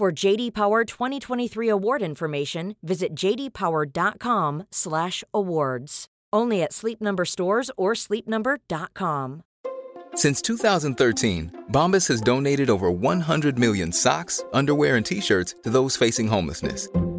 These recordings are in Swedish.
For JD Power 2023 award information, visit jdpower.com/awards. Only at Sleep Number stores or sleepnumber.com. Since 2013, Bombas has donated over 100 million socks, underwear, and t-shirts to those facing homelessness.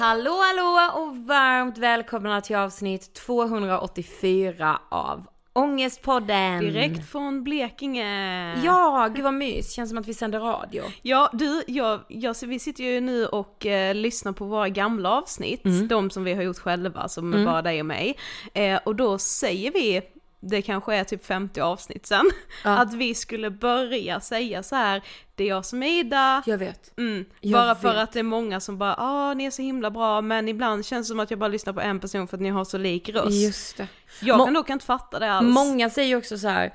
Hallå hallå och varmt välkomna till avsnitt 284 av Ångestpodden! Direkt från Blekinge. Ja, gud vad mys, känns som att vi sänder radio. Ja du, jag, jag, vi sitter ju nu och eh, lyssnar på våra gamla avsnitt, Mm. de som vi har gjort själva, som är bara dig och mig. Eh, och då säger vi, det kanske är typ 50 avsnitt sen, Ja. att vi skulle börja säga så här: det är jag som är Ida, Jag vet. mm, jag bara för vet. att det är många som bara ah ni är så himla bra, men ibland känns det som att jag bara lyssnar på en person för att ni har så lik röst. Just det. Jag Må- kan dock inte fatta det alls. Många säger också så här.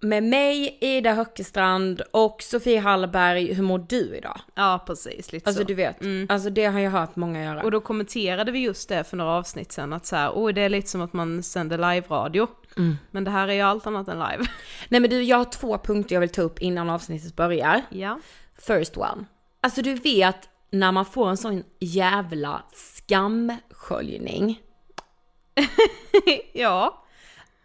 Med mig, Ida Höckestrand och Sofie Hallberg, hur mår du idag? Ja precis, lite Alltså så. du vet, alltså det har jag hört många göra. Och då kommenterade vi just det för några avsnitt sen att så här, oj det är lite som att man sänder live-radio. Mm. Men det här är ju allt annat än live. Nej men du, jag har två punkter jag vill ta upp innan avsnittet börjar. Ja. First one. Alltså du vet när man får en sån jävla skamsköljning. ja.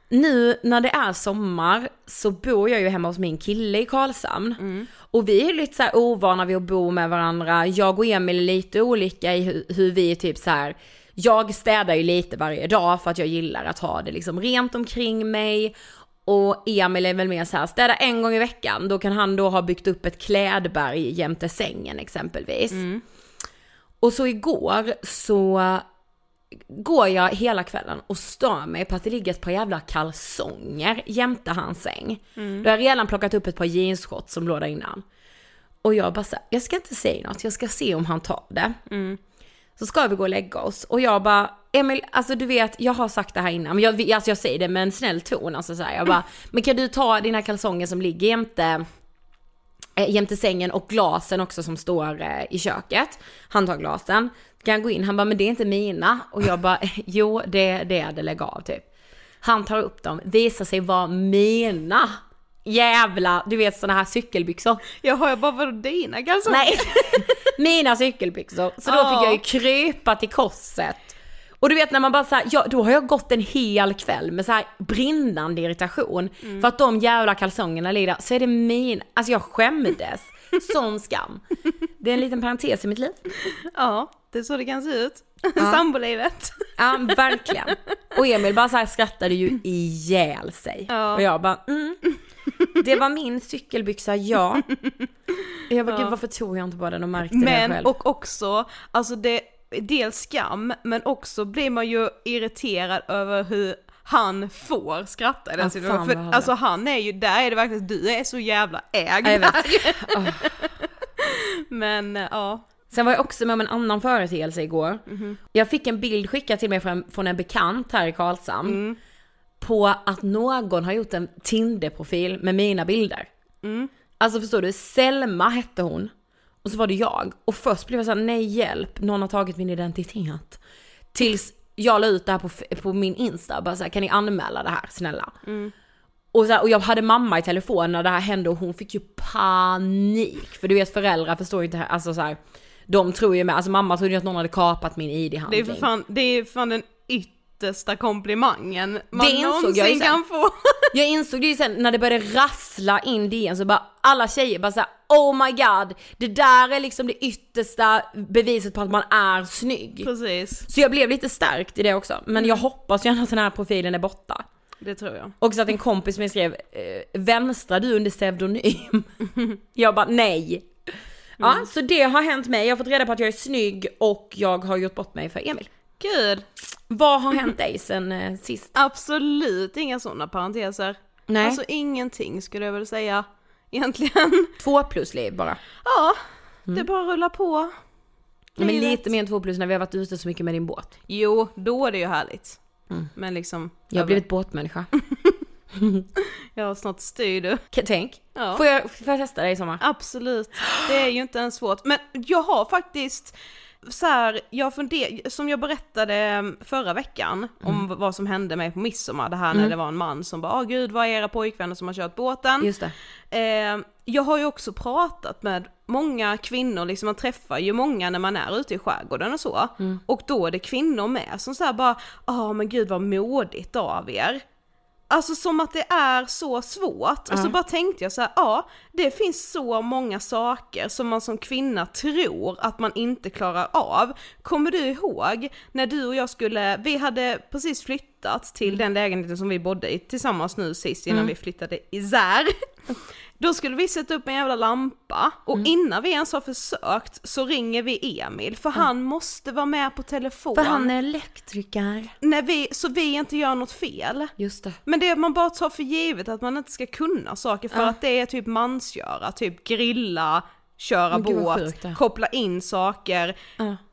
nu när det är sommar så bor jag ju hemma hos min kille i Karlshamn. Mm. Och vi är lite så här ovana vid att bo med varandra. Jag och Emil är lite olika i hur, hur vi är typ så här. Jag städar ju lite varje dag för att jag gillar att ha det liksom rent omkring mig. Och Emil är väl mer så här, städa en gång i veckan, då kan han då ha byggt upp ett klädberg jämte sängen exempelvis. Och så igår så går jag hela kvällen och stör mig på att det ligger ett par jävla kalsonger jämte hans säng. Då har jag redan plockat upp ett par jeansshorts som låg där innan. Och jag bara så här, jag ska inte säga något, jag ska se om han tar det. Så ska vi gå och lägga oss och jag bara, Emil, alltså du vet, jag har sagt det här innan, men jag, alltså jag säger det med en snäll ton, alltså så här, jag bara, men kan du ta dina kalsonger som ligger jämte eh, jämte sängen och glasen också som står eh, i köket. Han tar glasen. Kan jag gå in? Han bara, men det är inte mina. Och jag bara, jo det, det är det, lägg av typ. Han tar upp dem, visar sig vara mina. Jävla, du vet sådana här cykelbyxor. Jaha, jag bara vadå dina kalsonger? Nej, mina cykelbyxor. Så då fick jag ju krypa till korset. Och du vet när man bara såhär, ja då har jag gått en hel kväll med så här brinnande irritation. För att de jävla kalsongerna där, så är det min, alltså jag skämdes. Sån skam. Det är en liten parentes i mitt liv. Ja, det är så det kan se ut. Sambolivet. Ja, verkligen. Och Emil bara så här skrattade ju ihjäl sig. Ja. Och jag bara, mm. Det var min cykelbyxa, ja. Jag bara, gud varför tog jag inte på den och märkte det Men, själv? och också, alltså det, dels skam, men också blir man ju irriterad över hur han får skratta i den Ja, situationen. För alltså han är ju, där är det verkligen, du är så jävla ägd Ja, jag vet. där. Men eh, ja. Sen var jag också med om en annan företeelse igår. Jag fick en bild skickad till mig från, från en bekant här i Karlshamn. På att någon har gjort en Tinder-profil med mina bilder. Alltså förstår du, Selma hette hon. Och så var det jag. Och först blev jag såhär, nej hjälp, någon har tagit min identitet. Tills jag la ut det här på, på min Insta, bara såhär, kan ni anmäla det här snälla? Och, så här, och jag hade mamma i telefon när det här hände och hon fick ju panik. För du vet föräldrar förstår ju inte, alltså så här, de tror ju med, alltså mamma trodde ju att någon hade kapat min Det är id-handling. för fan, det är fan den yttersta komplimangen man Det någonsin kan få. Jag insåg det ju sen när det började rassla in igen så bara alla tjejer bara såhär oh my god, det där är liksom det yttersta beviset på att man är snygg. Precis, Så jag blev lite stärkt i det också, men jag hoppas ju att den här profilen är borta. det tror jag. Och så att en kompis mig skrev, eh, vänstra du under pseudonym? jag bara nej. Ja, så det har hänt mig. Jag har fått reda på att jag är snygg och jag har gjort bort mig för Emil. Gud, Vad har hänt dig sen eh, sist? absolut inga sådana parenteser. Nej, Alltså ingenting skulle jag väl säga egentligen. två plus liv bara. Ja, det bara rullar på. Men Livet. lite mer än två plus när vi har varit ute så mycket med din båt. Jo, då är det ju härligt. Men liksom, Jag har blivit båtmänniska. har snart styr du. Tänk, Ja. får, jag, får jag testa dig i sommar? Absolut, det är ju inte ens svårt. Men jag har faktiskt så här, jag funder, som jag berättade förra veckan om vad som hände mig på midsommar, det här när det var en man som bara åh gud vad är era pojkvänner som har kört båten? Just det. Eh, jag har ju också pratat med många kvinnor, liksom man träffar ju många när man är ute i skärgården och så. Och då är det kvinnor med som säger bara, ja men gud vad modigt av er. Alltså som att det är så svårt. Och så bara tänkte jag så här, ja det finns så många saker som man som kvinna tror att man inte klarar av. Kommer du ihåg när du och jag skulle, vi hade precis flyttat till den lägenheten som vi bodde i tillsammans nu sist innan vi flyttade isär. Då skulle vi sätta upp en jävla lampa och innan vi ens har försökt så ringer vi Emil för han måste vara med på telefon. För han är elektriker. när vi, så vi inte gör något fel. Just det. Men det man bara tar för givet att man inte ska kunna saker för att det är typ mansgöra, typ grilla, köra Men båt, sjukt koppla in saker.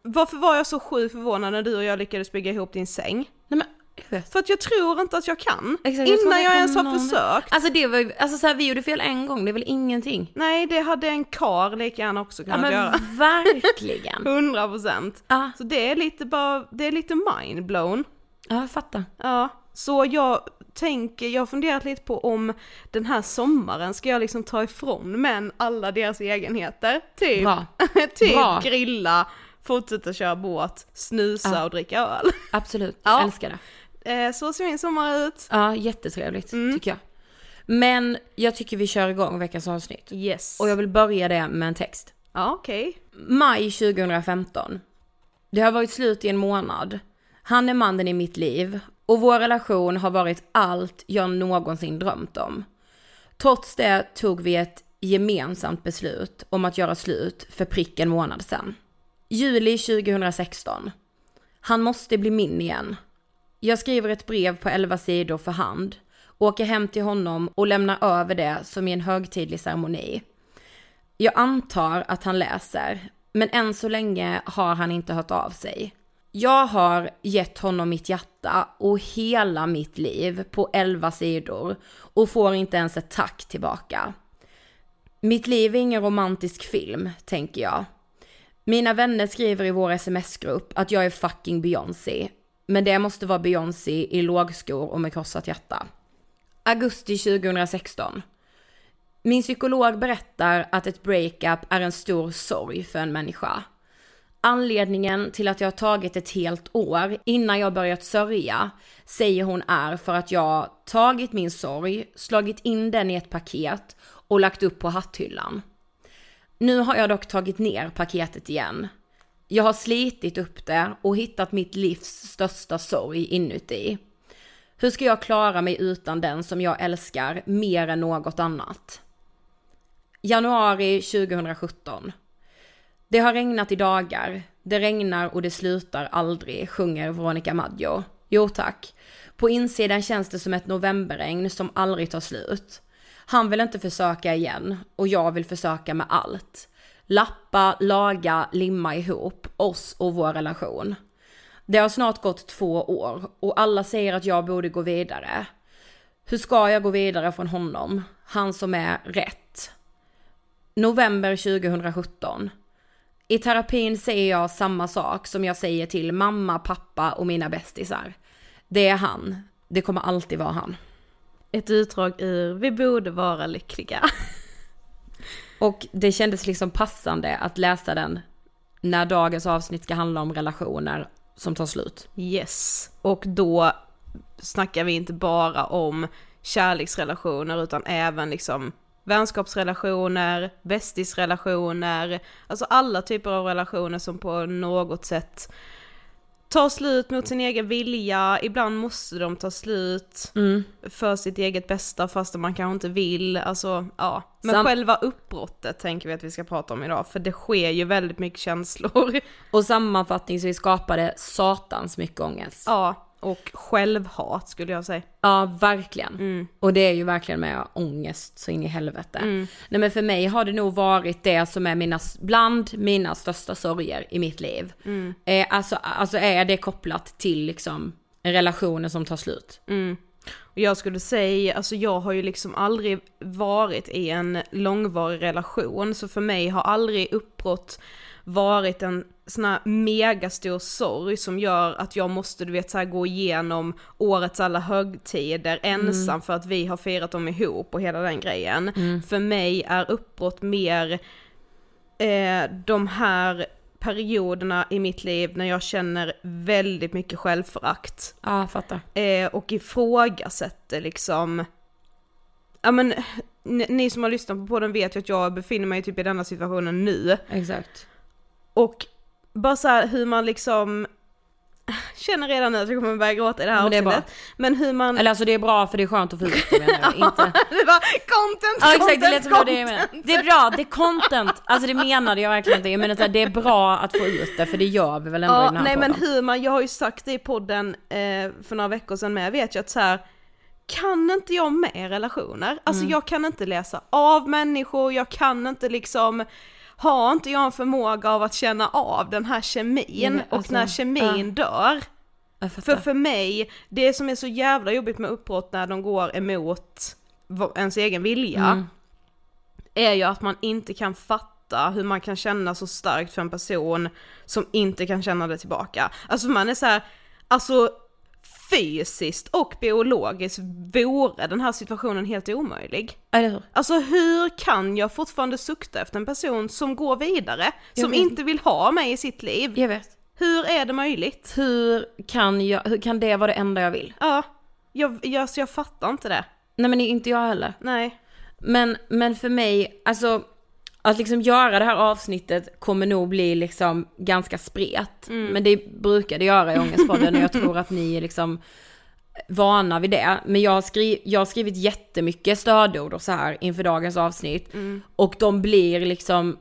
Varför var jag så sjukt förvånad när du och jag lyckades bygga ihop din säng? Nej men, jag vet. För att jag tror inte att jag kan. Exakt, jag Innan jag kan ens har någon- försökt. Alltså det var ju, alltså så här, vi gjorde fel en gång, det är väl ingenting? Nej, det hade en kar lika gärna också Ja kunnat men göra. verkligen. 100 procent. Ja, Så det är lite bara, det är lite mindblown. ja jag fattar. Ja, så jag tänker, jag har funderat lite på om den här sommaren ska jag liksom ta ifrån män alla deras egenheter. Typ, Bra. typ Bra. grilla, fortsätta köra båt, snusa Ja. och dricka öl. Absolut, Ja. jag älskar det. Eh, så ser min sommar ut. Ja, jättetrevligt Mm. tycker jag. Men jag tycker vi kör igång veckans avsnitt. Yes. Och jag vill börja det med en text. Ja, okej. Maj 2015. Det har varit slut i en månad. Han är mannen i mitt liv och vår relation har varit allt jag någonsin drömt om. Trots det tog vi ett gemensamt beslut om att göra slut för prick en månad sedan. Juli 2016. Han måste bli min igen. Jag skriver ett brev på 11 sidor för hand, åker hem till honom och lämnar över det som i en högtidlig ceremoni. Jag antar att han läser, men än så länge har han inte hört av sig. Jag har gett honom mitt hjärta och hela mitt liv på 11 sidor och får inte ens ett tack tillbaka. Mitt liv är ingen romantisk film, tänker jag. Mina vänner skriver i vår sms-grupp att jag är fucking Beyoncé, men det måste vara Beyoncé i lågskor och med krossat hjärta. Augusti 2016. Min psykolog berättar att ett breakup är en stor sorg för en människa. Anledningen till att jag har tagit ett helt år innan jag börjat sörja säger hon är för att jag tagit min sorg, slagit in den i ett paket och lagt upp på hatthyllan. Nu har jag dock tagit ner paketet igen. Jag har slitit upp det och hittat mitt livs största sorg inuti. Hur ska jag klara mig utan den som jag älskar mer än något annat? Januari 2017. Det har regnat i dagar. Det regnar och det slutar aldrig, sjunger Veronica Maggio. Jo tack. På insidan känns det som ett novemberregn som aldrig tar slut. Han vill inte försöka igen och jag vill försöka med allt. Lappa, laga, limma ihop oss och vår relation. Det har snart gått två år och alla säger att jag borde gå vidare. Hur ska jag gå vidare från honom? Han som är rätt. November 2017. I terapin säger jag samma sak som jag säger till mamma, pappa och mina bästisar. Det är han. Det kommer alltid vara han. Ett utdrag ur Vi borde vara lyckliga. Och det kändes liksom passande att läsa den när dagens avsnitt ska handla om relationer som tar slut. Yes. Och då snackar vi inte bara om kärleksrelationer utan även liksom vänskapsrelationer, bästisrelationer, alltså alla typer av relationer som på något sätt tar slut mot sin egen vilja, ibland måste de ta slut Mm. för sitt eget bästa fast man kanske inte vill, alltså ja. Men Sam- själva uppbrottet tänker vi att vi ska prata om idag, för det sker ju väldigt mycket känslor. Och sammanfattningsvis skapade satans mycket ångest. ja, och självhat skulle jag säga. Ja, verkligen. Mm. Och det är ju verkligen med ångest så in i helvete. Nej men för mig har det nog varit det som är mina, bland mina största sorger i mitt liv. Eh, alltså, alltså är det kopplat till liksom relationer som tar slut. Och jag skulle säga, alltså jag har ju liksom aldrig varit i en långvarig relation, så för mig har aldrig uppbrott varit en sån här megastor sorg som gör att jag måste du vet så här, gå igenom årets alla högtider ensam för att vi har firat dem ihop och hela den grejen. För mig är uppbrott mer eh, de här perioderna i mitt liv när jag känner väldigt mycket självförakt Ja, jag fattar. eh, och ifrågasätter liksom, ja men ni, ni som har lyssnat på podden vet ju att jag befinner mig typ i denna situationen nu. Exakt. Och bara så här hur man liksom, känner redan nu att jag kommer börja gråta i det här Men det avsnittet. Men hur man, Eller alltså det är bra för det är skönt att få ut det menar jag. Inte... det var content, Ja exakt, det content, lät som det var det jag content. Det är bra, det är content. Alltså det menade jag verkligen inte. Jag menar så här, det är bra att få ut det för det gör vi väl ändå i Ja, den här nej podden. men hur man, jag har ju sagt det i podden eh, för några veckor sedan med, jag vet ju att så här kan inte jag med relationer? Alltså Mm. jag kan inte läsa av människor, jag kan inte liksom, har inte jag en förmåga av att känna av den här kemin och alltså, när kemin dör, Jag fattar. för för mig, det som är så jävla jobbigt med uppbrott när de går emot ens egen vilja, Mm. är ju att man inte kan fatta hur man kan känna så starkt för en person som inte kan känna det tillbaka. Alltså man är så här, alltså fysiskt och biologiskt vore den här situationen helt omöjlig. Eller? Alltså hur kan jag fortfarande sukta efter en person som går vidare, Jag som vet. inte vill ha mig i sitt liv? Jag vet. Hur är det möjligt? Hur kan, jag, hur kan det vara det enda jag vill? Ja, jag, jag, så jag fattar inte det. Nej men inte jag heller. Nej. Men, men för mig, alltså att liksom göra det här avsnittet kommer nog bli liksom ganska spret. Men det brukar det göra i Ångestpodden och jag tror att ni är liksom vana vid det. Men jag har, skri- jag har skrivit jättemycket stödord och så här inför dagens avsnitt. Och de blir liksom,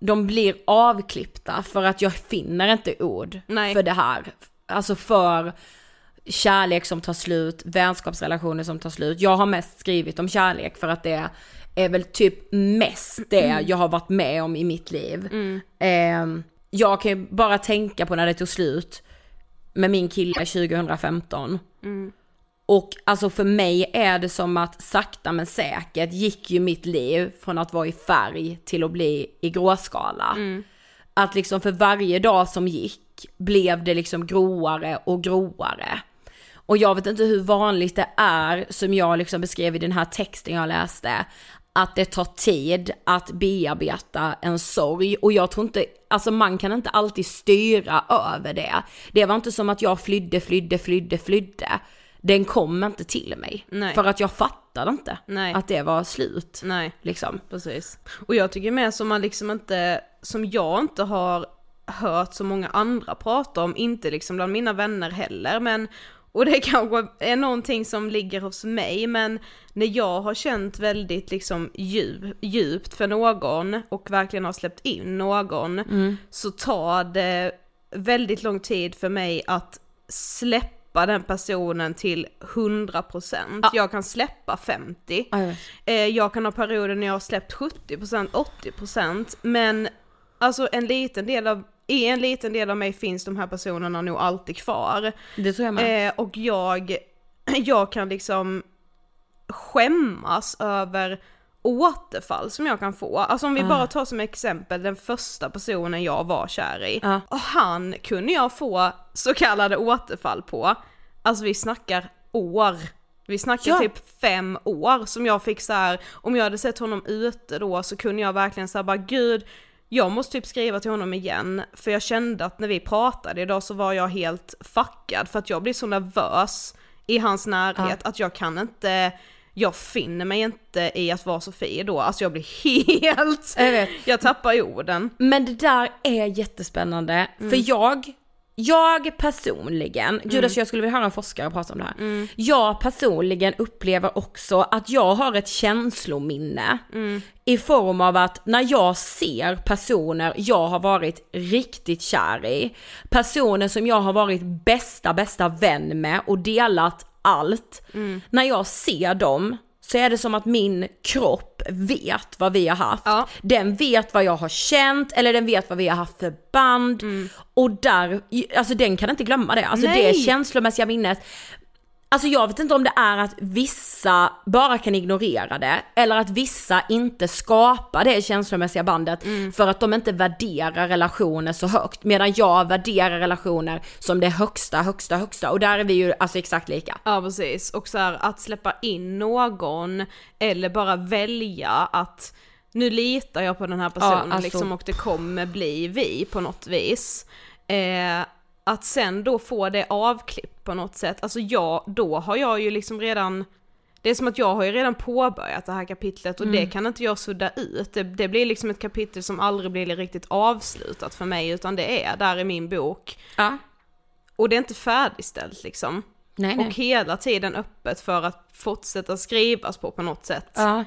de blir avklippta för att jag finner inte ord Nej. för det här. Alltså för kärlek som tar slut, vänskapsrelationer som tar slut. Jag har mest skrivit om kärlek för att det är väl typ mest det jag har varit med om i mitt liv. Eh, jag kan ju bara tänka på när det tog slut med min kille 2015. Och alltså för mig är det som att sakta men säkert gick ju mitt liv från att vara i färg till att bli i gråskala. Att liksom för varje dag som gick blev det liksom gråare och gråare. Och jag vet inte hur vanligt det är, som jag liksom beskrev i den här texten jag läste, att det tar tid att bearbeta en sorg. Och jag tror inte, alltså man kan inte alltid styra över det. Det var inte som att jag flydde, flydde, flydde, flydde. Den kom inte till mig. Nej. För att jag fattade inte Nej. att det var slut. Nej. Liksom. Precis. Och jag tycker mer som man liksom inte, som jag inte har hört så många andra prata om, inte liksom bland mina vänner heller, men och det kanske är någonting som ligger hos mig, men när jag har känt väldigt liksom djup, djupt för någon och verkligen har släppt in någon, så tar det väldigt lång tid för mig att släppa den personen till 100%. Jag kan släppa 50, Ja, jag. Eh, jag kan ha perioder när jag har släppt 70%, 80% men alltså en liten del av, i en liten del av mig finns de här personerna nog alltid kvar. Det tror jag med. Eh, och jag, jag kan liksom skämmas över återfall som jag kan få. Alltså om vi bara tar som exempel den första personen jag var kär i. Ja. Och han kunde jag få så kallade återfall på. Alltså vi snackar år. Vi snackar Ja. typ fem år som jag fick så här. om jag hade sett honom ute då så kunde jag verkligen säga bara gud, jag måste typ skriva till honom igen, för jag kände att när vi pratade idag så var jag helt fuckad för att jag blir så nervös i hans närhet att jag kan inte, jag finner mig inte i att vara Sofie då, alltså jag blir helt, Jag jag tappar orden. Men det där är jättespännande, för jag, jag personligen, gud alltså jag skulle vilja höra en forskare prata om det här. Jag personligen upplever också att jag har ett känslominne i form av att när jag ser personer jag har varit riktigt kär i, personer som jag har varit bästa, bästa vän med och delat allt. När jag ser dem så är det som att min kropp vet vad vi har haft. Ja. Den vet vad jag har känt, eller den vet vad vi har haft för band. Och där, alltså den kan inte glömma det. Alltså Nej. det känslomässiga minnet. Alltså jag vet inte om det är att vissa bara kan ignorera det, eller att vissa inte skapar det känslomässiga bandet för att de inte värderar relationer så högt. Medan jag värderar relationer som det högsta, högsta, högsta. Och där är vi ju alltså exakt lika. Ja precis, och så här, att släppa in någon eller bara välja att nu litar jag på den här personen alltså- liksom och det kommer bli vi på något vis. Eh, att sen då få det avklippt på något sätt, alltså jag, då har jag ju liksom redan det är som att jag har ju redan påbörjat det här kapitlet och det kan inte jag sudda ut. Det, det blir liksom ett kapitel som aldrig blir riktigt avslutat för mig utan det är där i min bok. Ja. Och det är inte färdigställt liksom. Nej, nej. Och hela tiden öppet för att fortsätta skrivas på på något sätt. Ja.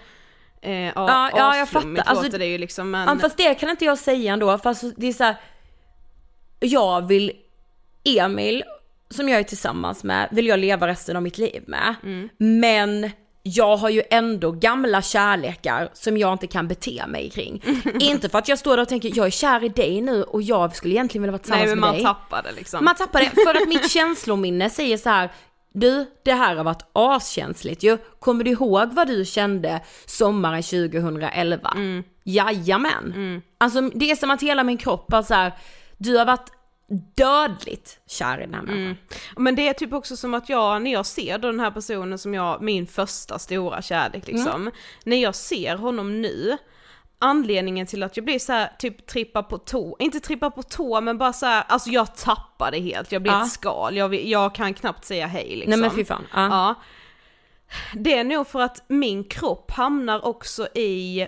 Eh, ja, Ja, ja, jag fattar. Alltså, det ju liksom men... Ja, fast det kan inte jag säga ändå, alltså, det är så här, jag vill, Emil, som jag är tillsammans med, vill jag leva resten av mitt liv med. Men jag har ju ändå gamla kärlekar som jag inte kan bete mig kring. inte för att jag står där och tänker, jag är kär i dig nu och jag skulle egentligen vilja vara tillsammans Nej men med man dig. tappar det liksom. Man tappar det för att mitt känslominne säger så här. Du, det här har varit askänsligt ju. Kommer du ihåg vad du kände sommaren 2011? Mm. Jajamän. Alltså det är som att hela min kropp bara så här, du har varit dödligt kär i den här människan. Men det är typ också som att jag, när jag ser då den här personen som jag, min första stora kärlek liksom, när jag ser honom nu, anledningen till att jag blir så här, typ trippa på tå, inte trippa på tå men bara så här, alltså jag tappade helt, jag blir Ja. ett skal, jag, jag kan knappt säga hej liksom. Nej men fy fan. Ja. Ja. Det är nog för att min kropp hamnar också i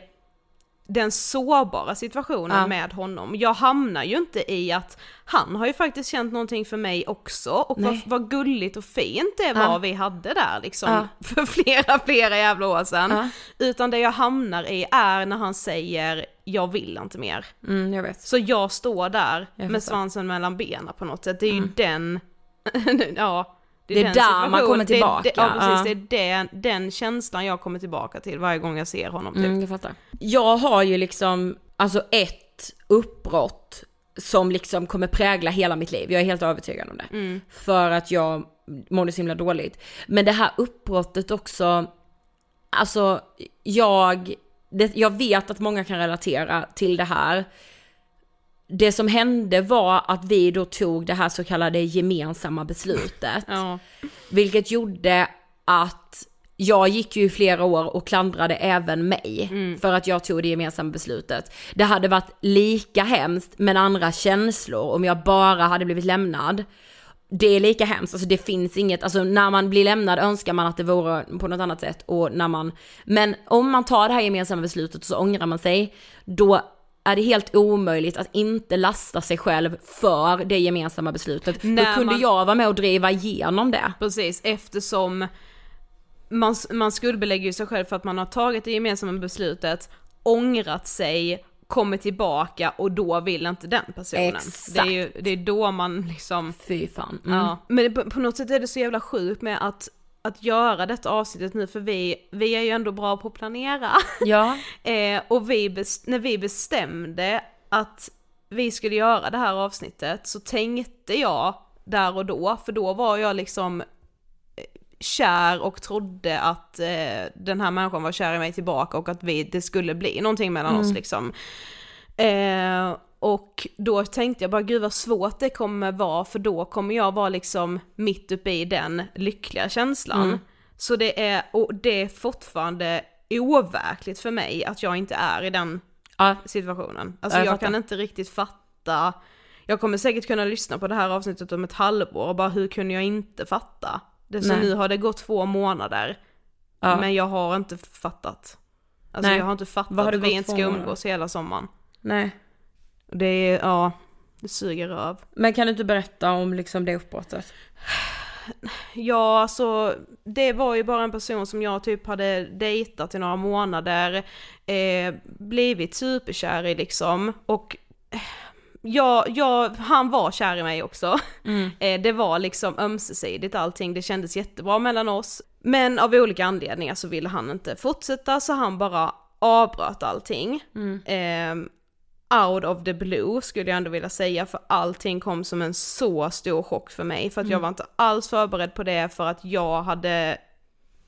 den sårbara situationen Ja. med honom. Jag hamnar ju inte i att han har ju faktiskt känt någonting för mig också och vad, vad gulligt och fint det Ja. var vi hade där liksom Ja. för flera, flera jävla år sedan. Ja. Utan det jag hamnar i är när han säger jag vill inte mer. Mm, jag vet. Så jag står där Jag med. Mm. svansen mellan benen på något sätt. Det är ju den, ja. Det är den där man kommer Det är- tillbaka, Det, ja precis, ja. det är den, den känslan jag kommer tillbaka till varje gång jag ser honom typ. Mm, jag fattar. Jag har ju liksom, alltså ett uppbrott som liksom kommer prägla hela mitt liv. Jag är helt övertygad om det. Mm. För att jag mådde så himla dåligt. Men det här uppbrottet också, alltså jag, det, jag vet att många kan relatera till det här. Det som hände var att vi då tog det här så kallade gemensamma beslutet. Ja. Vilket gjorde att jag gick ju i flera år och klandrade även mig för att jag tog det gemensamma beslutet. Det hade varit lika hemskt men andra känslor om jag bara hade blivit lämnad. Det är lika hemskt, alltså det finns inget, alltså när man blir lämnad önskar man att det vore på något annat sätt och när man, men om man tar det här gemensamma beslutet så ångrar man sig, då är det helt omöjligt att inte lasta sig själv för det gemensamma beslutet. Då När kunde man- jag vara med och driva igenom det. Precis, eftersom man, man skuldbelägger ju sig själv för att man har tagit det gemensamma beslutet, ångrat sig, kommit tillbaka och då vill inte den personen. Exakt. Det är ju det är då man liksom Fy fan. Mm. Ja, men på, på något sätt är det så jävla sjukt med att, att göra detta avsnittet nu för vi, vi är ju ändå bra på att planera. Ja. eh, och vi när vi bestämde att vi skulle göra det här avsnittet så tänkte jag där och då, för då var jag liksom eh, kär och trodde att eh, den här människan var kär i mig tillbaka och att vi, det skulle bli någonting mellan oss liksom. Eh, och då tänkte jag bara gud vad svårt det kommer vara för då kommer jag vara liksom mitt uppe i den lyckliga känslan. Mm. Så det är, och det är fortfarande overkligt för mig att jag inte är i den Ja. situationen. Alltså Ja, jag jag, kan inte riktigt fatta, jag kommer säkert kunna lyssna på det här avsnittet om ett halvår och bara hur kunde jag inte fatta? Det, så Nej. nu har det gått två månader, ja. men jag har inte fattat. Alltså Nej. jag har inte fattat har att vi inte ska umgås hela sommaren. Nej. Det är, ja, det suger röv. Men kan du inte berätta om liksom det uppbrottet? Ja, alltså det var ju bara en person som jag typ hade dejtat i några månader, eh, blivit superkär i liksom och eh, Ja, ja, han var kär i mig också. Eh, det var liksom ömsesidigt allting, det kändes jättebra mellan oss. Men av olika anledningar så ville han inte fortsätta så han bara avbröt allting. Eh, out of the blue skulle jag ändå vilja säga för allting kom som en så stor chock för mig för att jag var inte alls förberedd på det för att jag hade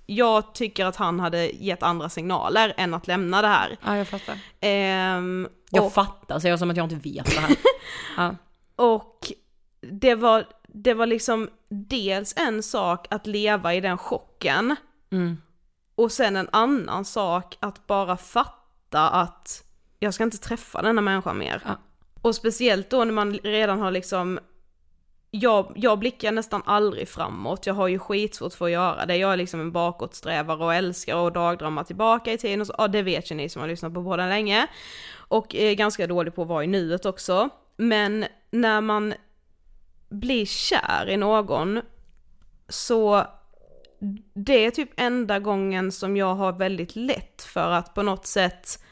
jag tycker att han hade gett andra signaler än att lämna det här. Ja, jag fattar. Ehm, Jag och, fattar, så jag som att jag inte vet det här. ja. och det var, det var liksom dels en sak att leva i den chocken Mm. och sen en annan sak att bara fatta att jag ska inte träffa denna människan mer. Ja. Och speciellt då när man redan har liksom jag, jag blickar nästan aldrig framåt, jag har ju skitsvårt för att göra det. Jag är liksom en bakåtsträvare och älskar att dagdrömma tillbaka i tiden och så, ja det vet ju ni som har lyssnat på podden länge. Och är ganska dålig på att vara i nuet också. Men när man blir kär i någon så det är typ enda gången som jag har väldigt lätt för att på något sätt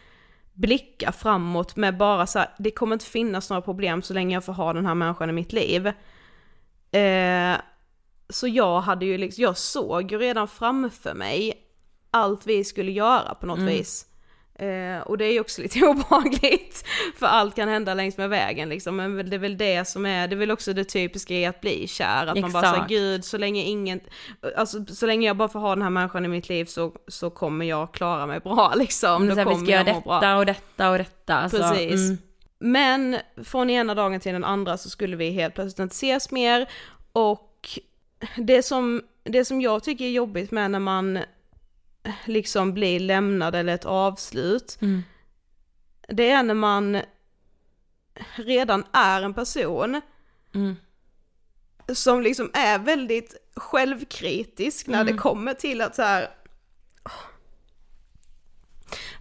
blicka framåt med bara så här, det kommer inte finnas några problem så länge jag får ha den här människan i mitt liv. Eh, så jag hade ju liksom, jag såg ju redan framför mig allt vi skulle göra på något vis. Eh, och det är ju också lite obehagligt, för allt kan hända längs med vägen liksom, men det är väl det som är, det är väl också det typiska i att bli kär, att man bara säger Exakt. gud, så länge ingen, alltså så länge jag bara får ha den här människan i mitt liv så, så kommer jag klara mig bra liksom, Men då så här, vi kommer ska göra jag bra. detta och detta och detta. Alltså, Precis. mm. Men från ena dagen till den andra så skulle vi helt plötsligt inte ses mer och det som, det som jag tycker är jobbigt med när man liksom blir lämnad eller ett avslut, Mm. det är när man redan är en person Mm. som liksom är väldigt självkritisk när det kommer till att så här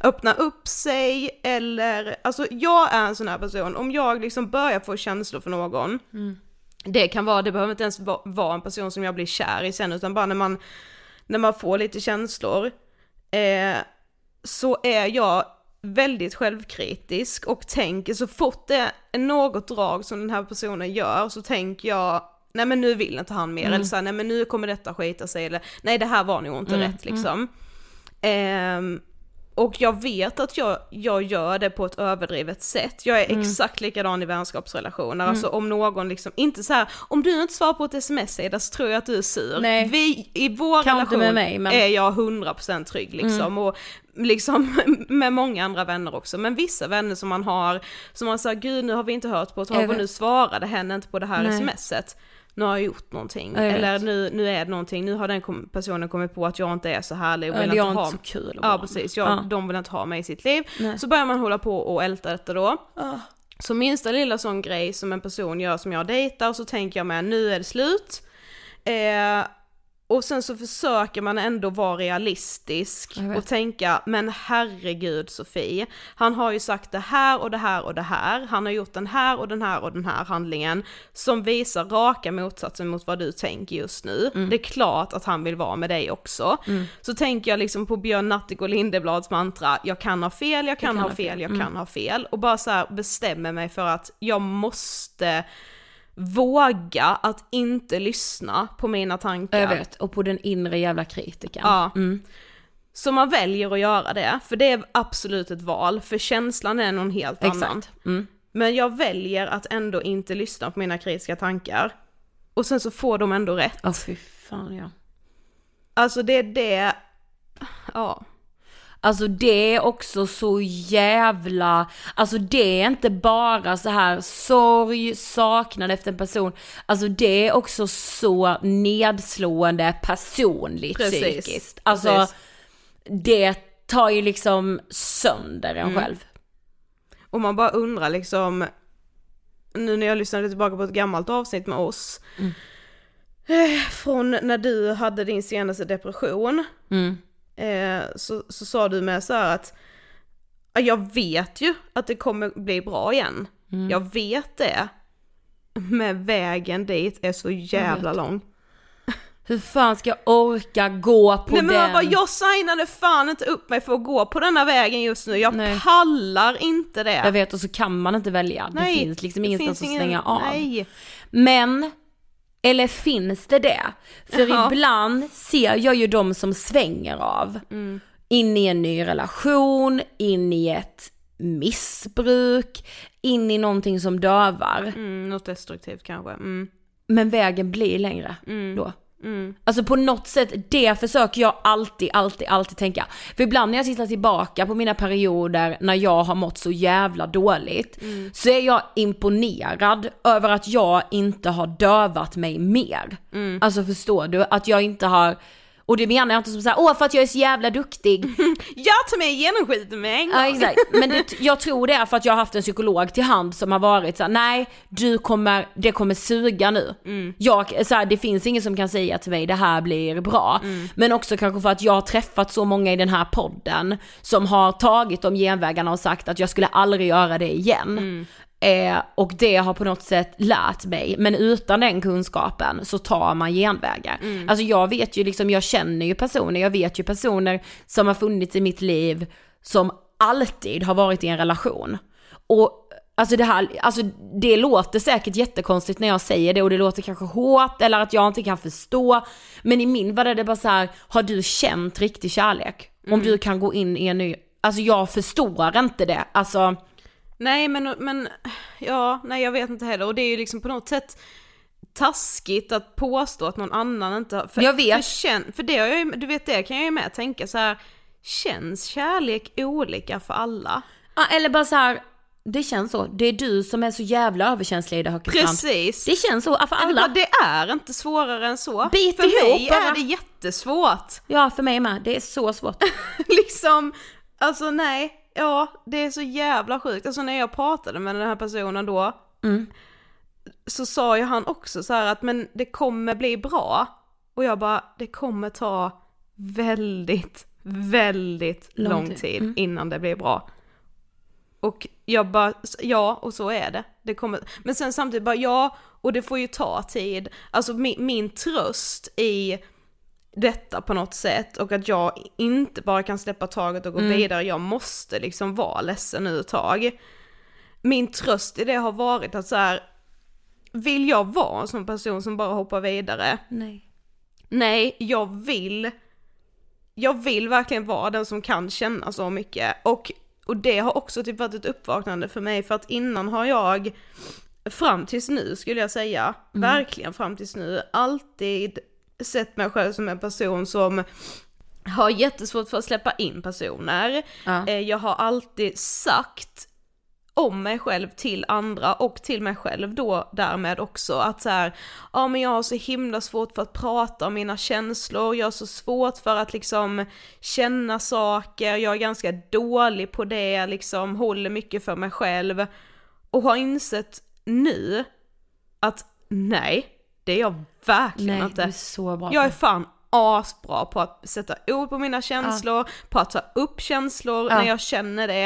öppna upp sig eller, alltså jag är en sån här person, om jag liksom börjar få känslor för någon, det kan vara, det behöver inte ens va- vara en person som jag blir kär i sen, utan bara när man, när man får lite känslor, eh, så är jag väldigt självkritisk och tänker så fort det är något drag som den här personen gör så tänker jag nej men nu vill inte han mer. Eller så här, nej men nu kommer detta skita sig. Eller nej det här var nog inte rätt liksom. Ehm, och jag vet att jag, jag gör det på ett överdrivet sätt. Jag är Mm. exakt likadan i vänskapsrelationer. Alltså om någon liksom, inte så här, om du inte svarar på ett sms Ida så tror jag att du är sur. Nej. Vi, i vår Kanske relation mig, men- är jag 100% trygg liksom. Och liksom med många andra vänner också. Men vissa vänner som man har, som man säger gud nu har vi inte hört på ett tag och nu svarade henne inte på det här Nej. smset. Nu har jag gjort någonting. Jag. Eller nu, nu är det någonting, nu har den kom- personen kommit på att jag inte är så härlig och vill Eller jag inte ha inte så kul Ja precis, jag, Ja. de vill inte ha mig i sitt liv. Nej. Så börjar man hålla på och älta detta då. Så minsta lilla sån grej som en person gör som jag dejtar så tänker jag med nu är det slut. Eh, och sen så försöker man ändå vara realistisk Jag och tänka, men herregud Sofie, han har ju sagt det här och det här och det här, han har gjort den här och den här och den här handlingen som visar raka motsatsen mot vad du tänker just nu. Mm. Det är klart att han vill vara med dig också. Så tänker jag liksom på Björn Natthik och Lindeblads mantra, jag kan ha fel, jag kan, ha fel, jag kan ha fel. Och bara så här bestämmer mig för att jag måste våga att inte lyssna på mina tankar. Jag vet, och på den inre jävla kritiken. Ja. Mm. Så man väljer att göra det, för det är absolut ett val, för känslan är någon helt annan. Exakt. Mm. Men jag väljer att ändå inte lyssna på mina kritiska tankar. Och sen så får de ändå rätt. Åh fy fan ja. Alltså det är det, ja. Alltså det är också så jävla, alltså det är inte bara så här sorg, saknad efter en person, alltså det är också så nedslående personligt Precis, psykiskt. Alltså precis. det tar ju liksom sönder en själv. Och man bara undrar liksom, nu när jag lyssnade tillbaka på ett gammalt avsnitt med oss, eh, från när du hade din senaste depression, Mm. Eh, så, så sa du med så här att "Ja, jag vet ju att det kommer bli bra igen. Mm. Jag vet det. Men vägen dit är så jävla lång. Hur fan ska jag orka gå på Nej men den? man bara, jag signade fan inte upp mig för att gå på denna vägen just nu. Jag Nej. pallar inte det. Jag vet och så kan man inte välja. det finns liksom ingenstans att ingen- stänga av. Nej. Men, eller finns det det? För Ja. ibland ser jag ju de som svänger av. Mm. In i en ny relation, in i ett missbruk, in i någonting som dövar. Mm, något destruktivt kanske. Mm. Men vägen blir längre då. Mm. Alltså på något sätt, det försöker jag alltid, alltid, alltid tänka. För ibland när jag tittar tillbaka på mina perioder när jag har mått så jävla dåligt, Mm. så är jag imponerad över att jag inte har dövat mig mer. Mm. Alltså förstår du? Att jag inte har, och det menar jag inte som såhär, åh för att jag är så jävla duktig. Jag tar mig igenom skiten med en gång. Ja exakt, men det, jag tror det är för att jag har haft en psykolog till hand som har varit såhär, nej du kommer, det kommer suga nu. Jag, så här, det finns ingen som kan säga till mig det här blir bra. Men också kanske för att jag har träffat så många i den här podden som har tagit de genvägarna och sagt att jag skulle aldrig göra det igen. Eh, och det har på något sätt lärt mig, men utan den kunskapen så tar man genvägar. Alltså jag vet ju liksom, jag känner ju personer, jag vet ju personer som har funnits i mitt liv som alltid har varit i en relation. Och alltså det här, alltså det låter säkert jättekonstigt när jag säger det och det låter kanske hårt eller att jag inte kan förstå. Men i min värld är det bara så här, har du känt riktig kärlek? Om du kan gå in i en ny, alltså jag förstår inte det. Alltså, Nej men, men, ja, nej jag vet inte heller och det är ju liksom på något sätt taskigt att påstå att någon annan inte har, för, Jag vet. För, känn, för det har jag ju, du vet det kan jag ju med tänka så här. känns kärlek olika för alla? Ja, eller bara så här, det känns så. Det är du som är så jävla överkänslig i det Höckestrand. Precis! Det känns så för alla. det är inte svårare än så. Bit för ihop mig bara. är det jättesvårt. Ja, för mig med. Det är så svårt. liksom, alltså nej, ja, det är så jävla sjukt. Alltså när jag pratade med den här personen då, Mm. så sa ju han också så här att men det kommer bli bra. Och jag bara, det kommer ta väldigt, väldigt lång, Lång tid, tid. Mm. innan det blir bra. Och jag bara, ja och så är det. det kommer, men sen samtidigt bara ja, och det får ju ta tid. Alltså min, min tröst i detta på något sätt och att jag inte bara kan släppa taget och gå vidare, jag måste liksom vara ledsen nu ett tag. Min tröst i det har varit att så här, vill jag vara en sån person som bara hoppar vidare? Nej. Nej, jag vill, jag vill verkligen vara den som kan känna så mycket. Och, och det har också typ varit ett uppvaknande för mig för att innan har jag, fram tills nu skulle jag säga, verkligen fram tills nu, alltid sett mig själv som en person som har jättesvårt för att släppa in personer. Ja. Eh, Jag har alltid sagt om mig själv till andra och till mig själv då därmed också att så här, ja men jag har så himla svårt för att prata om mina känslor, jag har så svårt för att liksom känna saker, jag är ganska dålig på det, liksom håller mycket för mig själv och har insett nu att nej, det är jag verkligen Nej, inte. du är så bra Jag är fan asbra på att sätta ord på mina känslor, på att ta upp känslor Ja. när jag känner det,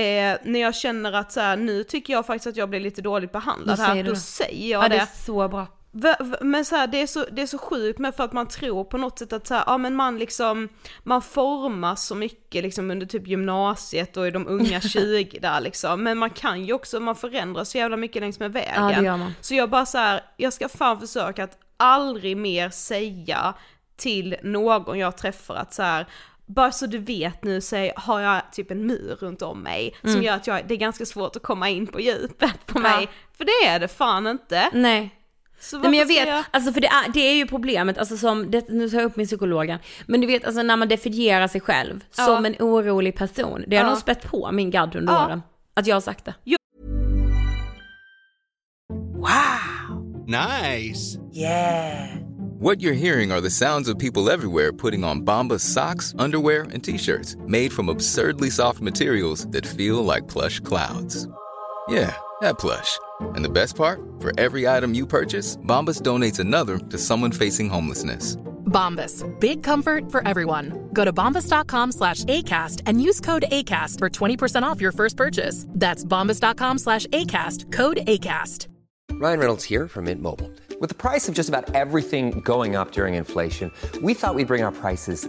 eh, när jag känner att så här, nu tycker jag faktiskt att jag blir lite dåligt behandlad här, då det. säger jag Ja, det. det är så bra. Men så här, det, är så, det är så sjukt med för att man tror på något sätt att så här, ja men man liksom, man formas så mycket liksom under typ gymnasiet och i de unga 20 där liksom, men man kan ju också, man förändras så jävla mycket längs med vägen. Ja, det gör man. Så jag bara så här, jag ska fan försöka att aldrig mer säga till någon jag träffar att så här, bara så du vet nu så har jag typ en mur runt om mig som gör att jag, det är ganska svårt att komma in på djupet på Mm. Ja. mig. För det är det fan inte. Nej. Så Nej men jag vet, alltså för det är, det är ju problemet, alltså som, det, nu tar jag upp min psykologen, men du vet alltså när man definierar sig själv Ja. som en orolig person, det har Ja. nog spett på min gadd under Ja. åren. Att jag har sagt det. Nice. What you're hearing are the sounds of people everywhere putting on Bombas socks, underwear, and t-shirts made from absurdly soft materials that feel like plush clouds. Yeah, that plush. And the best part? For every item you purchase, Bombas donates another to someone facing homelessness. Bombas. Big comfort for everyone. Go to bombas.com slash ACAST and use code ACAST for 20% off your first purchase. That's bombas.com slash ACAST. Code ACAST. Ryan Reynolds here from Mint Mobile. With the price of just about everything going up during inflation, we thought we'd bring our prices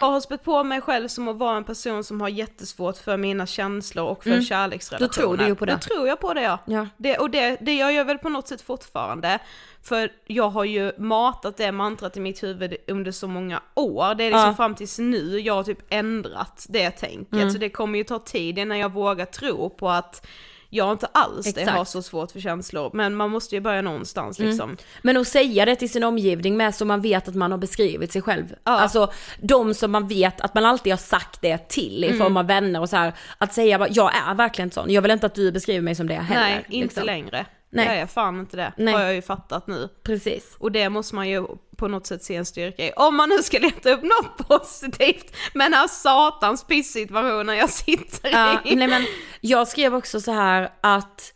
Jag har spett på mig själv som att vara en person som har jättesvårt för mina känslor och för kärleksrelationer. Då tror du ju på det. Då tror jag på det ja. Ja. Det, och det, det gör jag väl på något sätt fortfarande. För jag har ju matat det mantrat i mitt huvud under så många år. Det är liksom Ja. fram tills nu jag har typ ändrat det tänket. Mm. Så det kommer ju ta tid innan jag vågar tro på att jag inte alls det Exakt. har så svårt för känslor. Men man måste ju börja någonstans Mm. liksom. Men att säga det till sin omgivning med så man vet att man har beskrivit sig själv. Ja. Alltså de som man vet att man alltid har sagt det till i form av vänner och så här. Att säga jag är verkligen sån, jag vill inte att du beskriver mig som det heller. Nej, inte liksom. längre. Nej. Jag är fan inte det. Nej. Har jag ju fattat nu. Precis. Och det måste man ju på något sätt se en styrka i. Om man nu ska leta upp något positivt med den här satans pissituationen jag sitter Ja, i. nej men jag skrev också så här att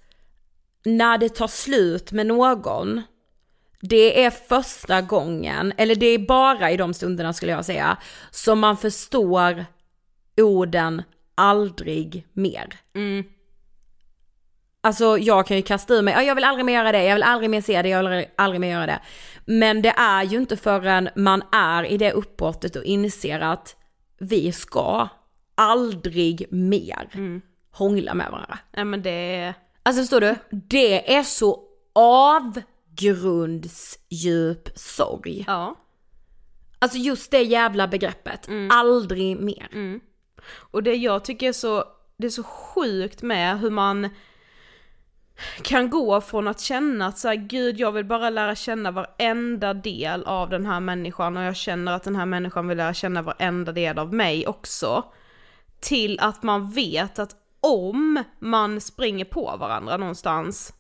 när det tar slut med någon, det är första gången, eller det är bara i de stunderna skulle jag säga, som man förstår orden aldrig mer. Mm. Alltså jag kan ju kasta ur mig, "Ja, jag vill aldrig mer göra det, jag vill aldrig mer se det, jag vill aldrig mer göra det. Men det är ju inte förrän man är i det uppbrottet och inser att vi ska aldrig mer hångla med varandra. Nej men det är... Alltså förstår du? Det är så avgrundsdjup sorg. Ja. Alltså just det jävla begreppet, aldrig mer. Och det jag tycker är så, det är så sjukt med hur man, kan gå från att känna att så här, gud jag vill bara lära känna varenda del av den här människan och jag känner att den här människan vill lära känna varenda del av mig också. Till att man vet att om man springer på varandra någonstans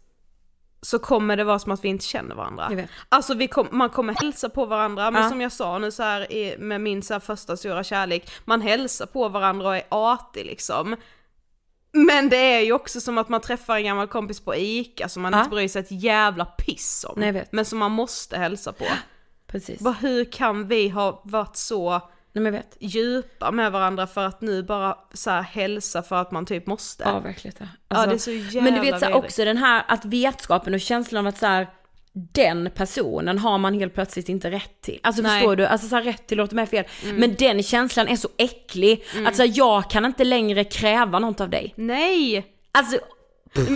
så kommer det vara som att vi inte känner varandra. Alltså vi kom, man kommer hälsa på varandra, men Ja. som jag sa nu så här med min så första stora kärlek, man hälsar på varandra och är artig liksom. Men det är ju också som att man träffar en gammal kompis på ICA som man Ja. inte bryr sig ett jävla piss om. Nej. Men som man måste hälsa på. Precis. Bara, hur kan vi ha varit så Nej vet. djupa med varandra för att nu bara så här hälsa för att man typ måste? Ja verkligen. Ja, Alltså, det är så jävla Men du vet så här, också den här att vetskapen och känslan av att så här, den personen har man helt plötsligt inte rätt till. Alltså Nej. Mm. förstår du? Alltså så här, rätt till låter mig fel. Men den känslan är så äcklig. Att så här, jag kan inte längre kräva något av dig. Nej! Alltså,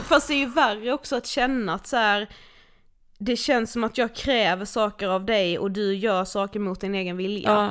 Fast det är ju värre också att känna att så här. Det känns som att jag kräver saker av dig och du gör saker mot din egen vilja. ja,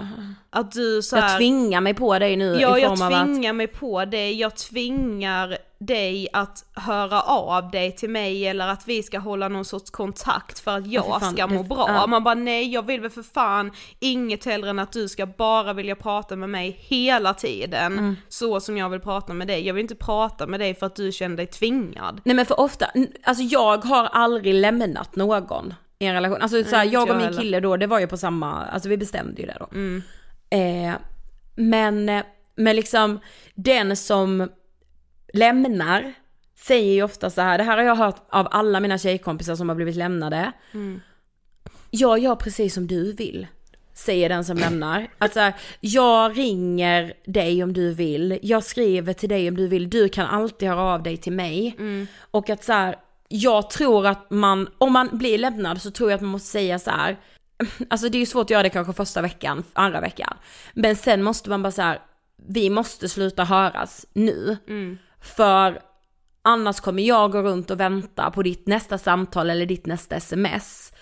Att du så här, jag tvingar mig på dig nu Ja, i jag form av att... tvingar mig på dig, jag tvingar dig att höra av dig till mig eller att vi ska hålla någon sorts kontakt för att jag för fan, ska må det- bra. ja. Man bara nej, jag vill väl för fan inget hellre än att du ska bara vilja prata med mig hela tiden. Mm. Så som jag vill prata med dig. Jag vill inte prata med dig för att du känner dig tvingad. Nej men för ofta, alltså jag har aldrig lämnat någon i en relation. Alltså så här, inte jag och min kille då, det var ju på samma, alltså vi bestämde ju det då. Mm. Eh, men, men liksom den som lämnar säger ju ofta så här, det här har jag hört av alla mina tjejkompisar som har blivit lämnade. Jag gör precis som du vill. Säger den som lämnar. Att så här, jag ringer dig om du vill, jag skriver till dig om du vill, du kan alltid höra av dig till mig. Och att så här, jag tror att man, om man blir lämnad så tror jag att man måste säga så här. Alltså det är ju svårt att göra det kanske första veckan, andra veckan. Men sen måste man bara så här, vi måste sluta höras nu. För annars kommer jag gå runt och vänta på ditt nästa samtal eller ditt nästa sms.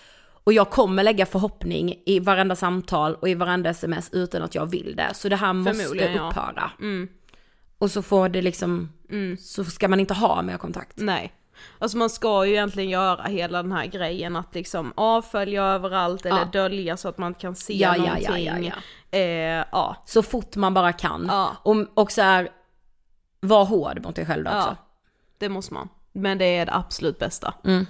Och jag kommer lägga förhoppning i varenda samtal och i varenda sms utan att jag vill det. Så det här måste Förmodligen, ja. upphöra. Mm. Och så får det liksom, så ska man inte ha mer kontakt. Nej. Alltså man ska ju egentligen göra hela den här grejen att liksom avfölja överallt eller Ja. dölja så att man kan se Ja, ja, någonting. ja, ja, ja. Eh, ja. Så fort man bara kan. Ja. Och, och så här, var hård mot dig själv då också. Ja, det måste man. Men det är det absolut bästa. Mm.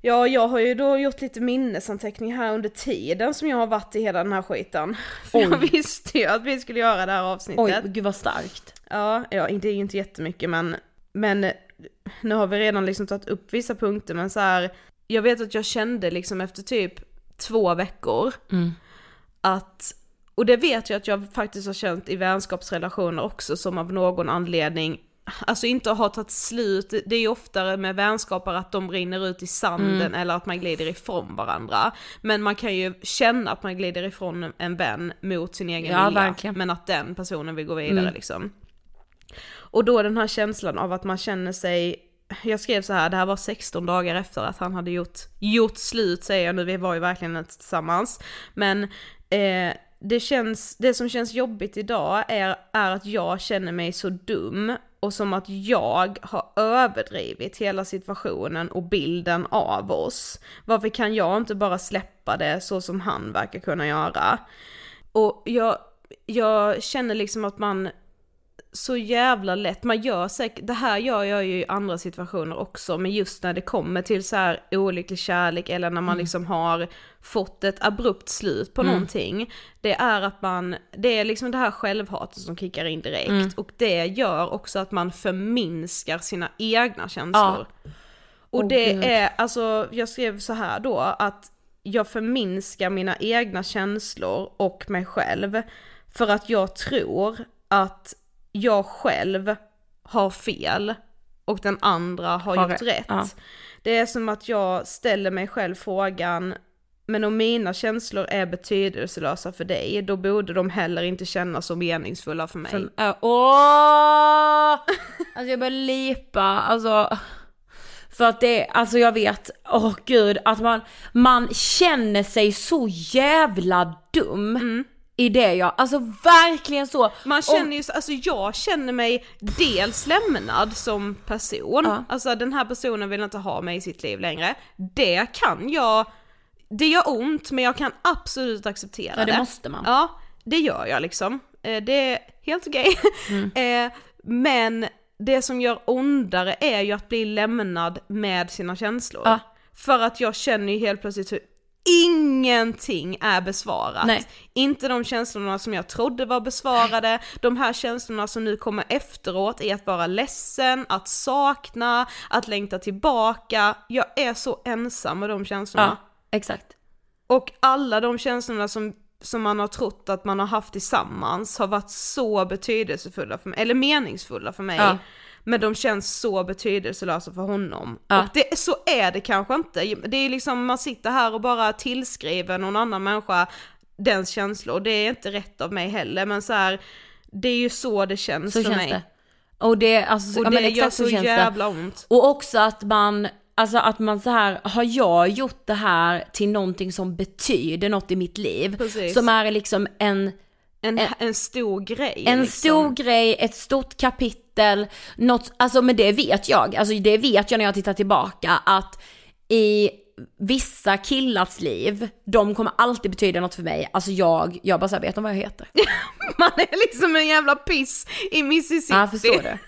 Ja, jag har ju då gjort lite minnesanteckningar här under tiden som jag har varit i hela den här skiten. För jag visste ju att vi skulle göra det här avsnittet. Oj, gud vad starkt. Ja, ja, det är ju inte jättemycket men, men nu har vi redan liksom tagit upp vissa punkter men så här, jag vet att jag kände liksom efter typ två veckor att, och det vet jag att jag faktiskt har känt i vänskapsrelationer också som av någon anledning Alltså inte har tagit slut, det är ju oftare med vänskaper att de rinner ut i sanden eller att man glider ifrån varandra. Men man kan ju känna att man glider ifrån en vän mot sin egen Ja, vilja. verkligen. Men att den personen vill gå vidare liksom. Och då den här känslan av att man känner sig, jag skrev så här, det här var 16 dagar efter att han hade gjort, gjort slut säger jag nu, vi var ju verkligen inte tillsammans. Men eh, det, känns, det som känns jobbigt idag är, är att jag känner mig så dum och som att jag har överdrivit hela situationen och bilden av oss. Varför kan jag inte bara släppa det så som han verkar kunna göra? Och jag, jag känner liksom att man så jävla lätt, man gör säkert, det här gör jag ju i andra situationer också, men just när det kommer till så här olycklig kärlek eller när man liksom har fått ett abrupt slut på någonting, det är att man, det är liksom det här självhatet som kickar in direkt. Och det gör också att man förminskar sina egna känslor. Och Åh, det Gud. är, alltså jag skrev så här då, att jag förminskar mina egna känslor och mig själv för att jag tror att jag själv har fel och den andra har, Har gjort rätt, rätt. ja. Det är som att jag ställer mig själv frågan, men om mina känslor är betydelselösa för dig, då borde de heller inte kännas så meningsfulla för mig. För, äh, åh! Alltså jag börjar lipa, alltså. För att det, alltså jag vet, åh gud, att man, man känner sig så jävla dum i det jag, alltså verkligen så. Man känner ju, så- alltså jag känner mig dels lämnad som person, Ja. alltså den här personen vill inte ha mig i sitt liv längre. Det kan jag, det gör ont men jag kan absolut acceptera Ja, det det. måste man. Ja, det gör jag liksom. Eh, Det är helt okej. Mm. Eh, Men det som gör ondare är ju att bli lämnad med sina känslor. Ja. För att jag känner ju helt plötsligt hur ingenting är besvarat. Nej. Inte de känslorna som jag trodde var besvarade, de här känslorna som nu kommer efteråt är att vara ledsen, att sakna, att längta tillbaka. Jag är så ensam med de känslorna. Ja, exakt. Och alla de känslorna som, som man har trott att man har haft tillsammans har varit så betydelsefulla för mig, eller meningsfulla för mig. Ja. Men de känns så betydelselösa för honom. Ja. Och det, så är det kanske inte. Det är liksom, man sitter här och bara tillskriver någon annan människa dens känslor. Det är inte rätt av mig heller, men så här, det är ju så det känns Så för känns mig. det. Och det, alltså, Och ja, det men gör exakt så känns jävla det. ont. Och också att man, alltså att man så här, har jag gjort det här till någonting som betyder något i mitt liv? Precis. Som är liksom en, En, en stor grej. en liksom. stor grej, ett stort kapitel, något, alltså men det vet jag, alltså det vet jag när jag tittar tillbaka att i vissa killars liv, de kommer alltid betyda något för mig. Alltså jag, jag bara så här, vet de vad jag heter? Man är liksom en jävla piss i Mississippi. Ja, förstår du?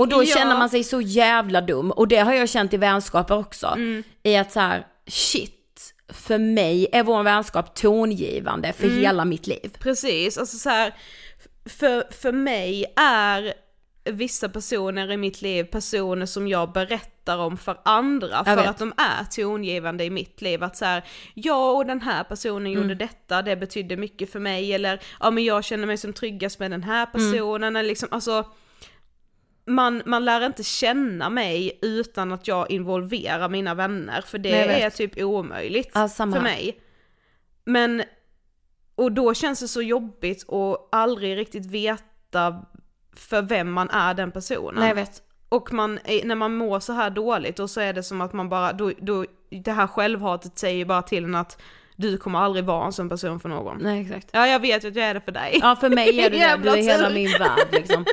Och då Ja. känner man sig så jävla dum. Och det har jag känt i vänskaper också. Mm. I att så här, shit, för mig är vår vänskap tongivande för Mm. hela mitt liv. Precis, alltså så här, för, för mig är vissa personer i mitt liv personer som jag berättar om för andra för att de är tongivande i mitt liv. Att så här, jag och den här personen gjorde Mm. detta, det betydde mycket för mig. Eller ja men jag känner mig som tryggast med den här Mm. personen. Eller liksom, alltså, man, man lär inte känna mig utan att jag involverar mina vänner. För det Nej, är typ omöjligt Ja, för mig. Men, och då känns det så jobbigt att aldrig riktigt veta för vem man är den personen. Nej jag vet. Och man, är- när man mår så här dåligt och så är det som att man bara, då, då, det här självhatet säger bara till en att du kommer aldrig vara en sån person för någon. Nej exakt. Ja jag vet att jag är det för dig. Ja för mig är du det, du är hela min värld liksom.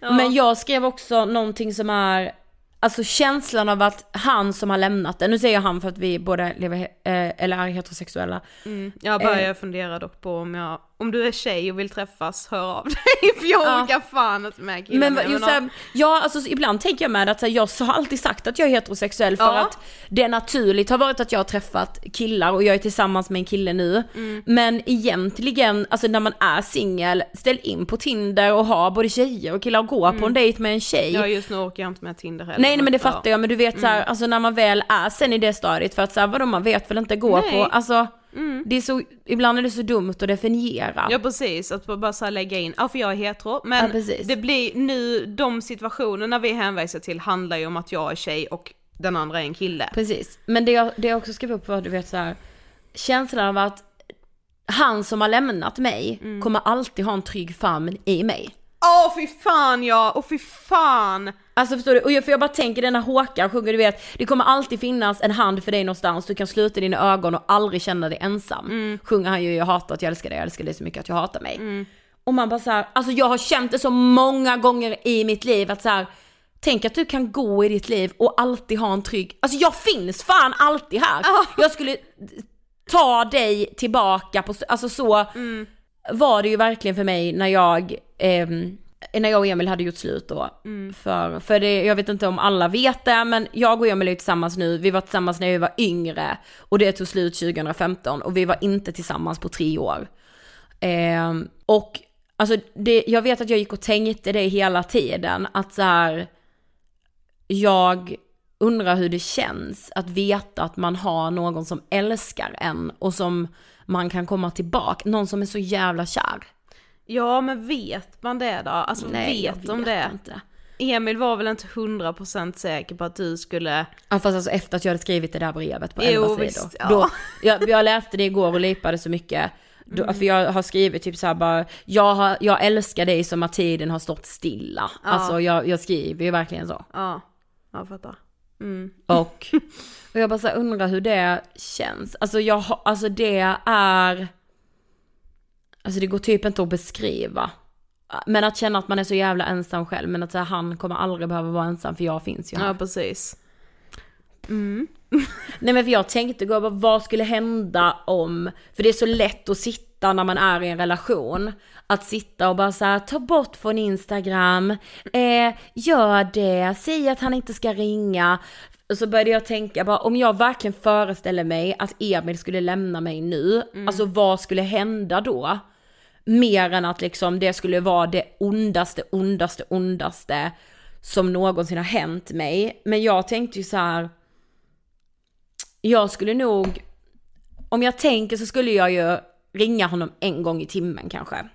Men jag skrev också någonting som är, alltså känslan av att han som har lämnat det, nu säger jag han för att vi båda lever, eh, eller är heterosexuella. Mm, jag börjar Eh. fundera dock på om jag, om du är tjej och vill träffas, hör av dig för jag Ja. orkar fan inte med killar Men nu, just ja. såhär, ja alltså så ibland tänker jag med att så här, jag har alltid sagt att jag är heterosexuell för Ja. att det naturligt har varit att jag har träffat killar och jag är tillsammans med en kille nu. Mm. Men egentligen, alltså när man är singel, ställ in på Tinder och ha både tjejer och killar och gå på en dejt med en tjej. Mm. Ja just nu orkar jag inte med Tinder heller. Nej nej, men det ja. fattar jag, men du vet såhär, alltså när man väl är sen i det stadiet för att såhär vadå man vet väl inte gå på, alltså det är så, ibland är det så dumt att definiera. Ja precis, att bara så lägga in, ja för jag är hetero, men Ja, det blir nu, de situationerna vi hänvisar till handlar ju om att jag är tjej och den andra är en kille. Precis, men det jag, det jag också skrev upp var du vet så här, känslan av att han som har lämnat mig Mm. kommer alltid ha en trygg famn i mig. Åh fy fan ja, och fy fan! Alltså förstår du? Och jag, för jag bara tänker den när Håkan sjunger, du vet, det kommer alltid finnas en hand för dig någonstans, du kan sluta dina ögon och aldrig känna dig ensam. Mm. Sjunger han ju, jag hatar att jag älskar dig, jag älskar dig så mycket att jag hatar mig. Och man bara så här, alltså jag har känt det så många gånger i mitt liv att så här, tänk att du kan gå i ditt liv och alltid ha en trygg, alltså jag finns fan alltid här. Jag skulle ta dig tillbaka på, alltså så var det ju verkligen för mig när jag, ehm, när jag och Emil hade gjort slut då. För, för det, jag vet inte om alla vet det, men jag och Emil är tillsammans nu, vi var tillsammans när vi var yngre och det tog slut 2015 och vi var inte tillsammans på tre år. Ehm, och alltså det, jag vet att jag gick och tänkte det hela tiden, att så här, jag undrar hur det känns att veta att man har någon som älskar en och som man kan komma tillbaka, någon som är så jävla kär. Ja men vet man det då? Alltså Nej, vet vet det? inte. Emil var väl inte 100% säker på att du skulle... Ja fast alltså efter att jag hade skrivit det där brevet på Jo, 11 sidor. visst, ja. Då, jag, jag läste det igår och lipade så mycket. Då, Mm. För jag har skrivit typ såhär bara, jag, har, jag älskar dig som att tiden har stått stilla. Alltså jag, jag skriver ju verkligen så. Ja, jag fattar. Mm. Och, och jag bara så undrar hur det känns. Alltså jag alltså det är, alltså det går typ inte att beskriva. Men att känna att man är så jävla ensam själv, men att så här, han kommer aldrig behöva vara ensam för jag finns ju här. Ja, precis. Mm. Nej men för jag tänkte gå vad skulle hända om, för det är så lätt att sitta när man är i en relation, att sitta och bara såhär, ta bort från Instagram, eh, gör det, säg att han inte ska ringa. Så började jag tänka bara, om jag verkligen föreställer mig att Emil skulle lämna mig nu, alltså vad skulle hända då? Mer än att liksom det skulle vara det ondaste, ondaste, ondaste som någonsin har hänt mig. Men jag tänkte ju så här. jag skulle nog, om jag tänker så skulle jag ju ringa honom en gång i timmen kanske.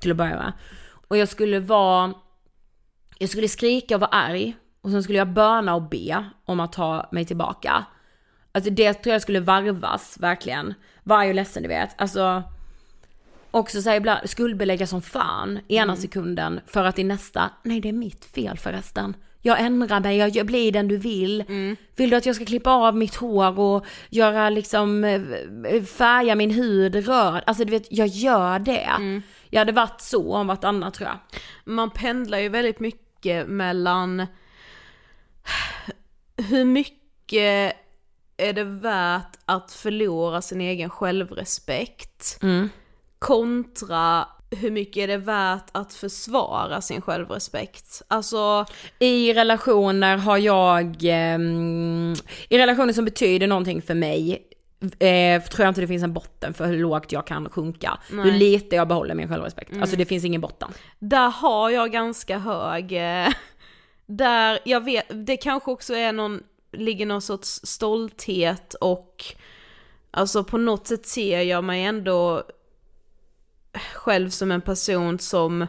Till att börja med. Och jag skulle vara, jag skulle skrika och vara arg. Och sen skulle jag böna och be om att ta mig tillbaka. Alltså det tror jag skulle varvas, verkligen. Var arg och ledsen, du vet. Alltså, också såhär ibland skuldbelägga som fan ena sekunden för att i nästa, nej det är mitt fel förresten. Jag ändrar mig, jag, jag blir den du vill. Vill du att jag ska klippa av mitt hår och göra liksom, eh, färga min hud röd? Alltså du vet, jag gör det. Jag hade varit så om vartannat tror jag. Man pendlar ju väldigt mycket mellan hur mycket är det värt att förlora sin egen självrespekt kontra hur mycket är det värt att försvara sin självrespekt? Alltså, I relationer har jag, ehm, i relationer som betyder någonting för mig, eh, tror jag inte det finns en botten för hur lågt jag kan sjunka. Hur lite jag behåller min självrespekt. Alltså det finns ingen botten. där har jag ganska hög, eh, där jag vet, det kanske också är någon, ligger någon sorts stolthet och alltså på något sätt ser jag mig ändå själv som en person som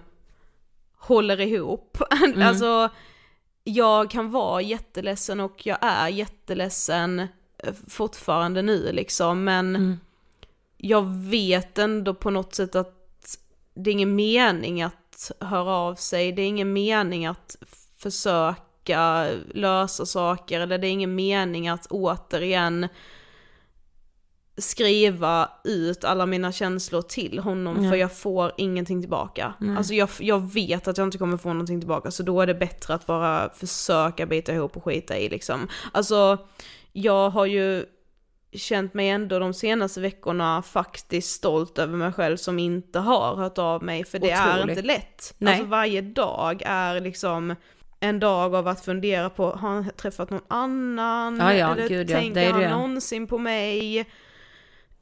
håller ihop. alltså, jag kan vara jätteledsen och jag är jätteledsen eh, fortfarande nu liksom, men jag vet ändå på något sätt att det är ingen mening att höra av sig, det är ingen mening att försöka lösa saker, eller det är ingen mening att återigen skriva ut alla mina känslor till honom för jag får ingenting tillbaka. Alltså jag, jag vet att jag inte kommer få någonting tillbaka så då är det bättre att bara försöka bita ihop och skita i liksom. Alltså jag har ju känt mig ändå de senaste veckorna faktiskt stolt över mig själv som inte har hört av mig för det är Otroligt. inte lätt. Nej. Alltså varje dag är liksom en dag av att fundera på, har han träffat någon annan? Ja, ja, eller gud, ja, tänker är han någonsin på mig?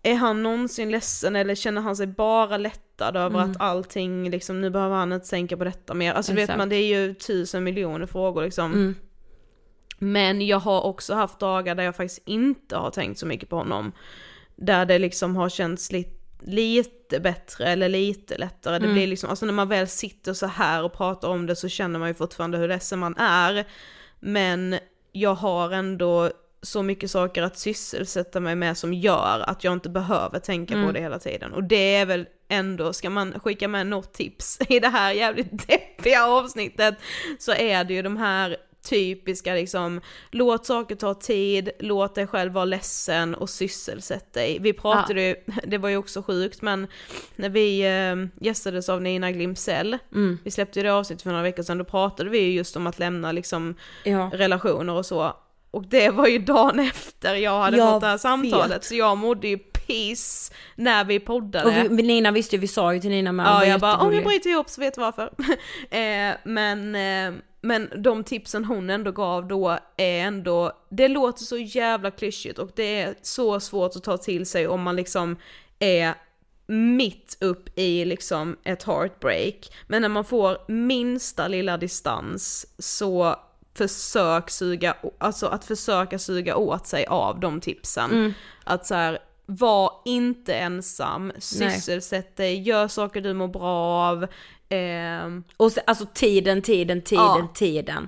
Är han någonsin ledsen eller känner han sig bara lättad över Mm. att allting liksom, nu behöver han inte tänka på detta mer. Alltså vet Exakt. man, det är ju tusen miljoner frågor liksom. Mm. Men jag har också haft dagar där jag faktiskt inte har tänkt så mycket på honom. Där det liksom har känts lite, lite bättre eller lite lättare. Det blir liksom, alltså när man väl sitter så här och pratar om det så känner man ju fortfarande hur ledsen man är. Men jag har ändå så mycket saker att sysselsätta mig med som gör att jag inte behöver tänka på det hela tiden. Och det är väl ändå, ska man skicka med något tips i det här jävligt deppiga avsnittet så är det ju de här typiska liksom, låt saker ta tid, låt dig själv vara ledsen och sysselsätt dig. Vi pratade ju, det var ju också sjukt men när vi äh, gästades av Nina Glimsell, vi släppte ju det avsnittet för några veckor sedan, då pratade vi ju just om att lämna liksom Ja. relationer och så. Och det var ju dagen efter jag hade Jag fått det här samtalet, vet. så jag mådde ju piss när vi poddade. Och vi, Nina visste ju, vi sa ju till Nina med, Ja, jag bara om jag bryter ihop så vet du varför. eh, men, eh, men de tipsen hon ändå gav då är ändå, det låter så jävla klyschigt och det är så svårt att ta till sig om man liksom är mitt upp i liksom ett heartbreak. Men när man får minsta lilla distans så försök suga, alltså att försöka suga åt sig av de tipsen. Att så här, var inte ensam, sysselsätt dig, gör saker du mår bra av. ehm, Och så, alltså tiden, tiden, tiden, Ja. tiden.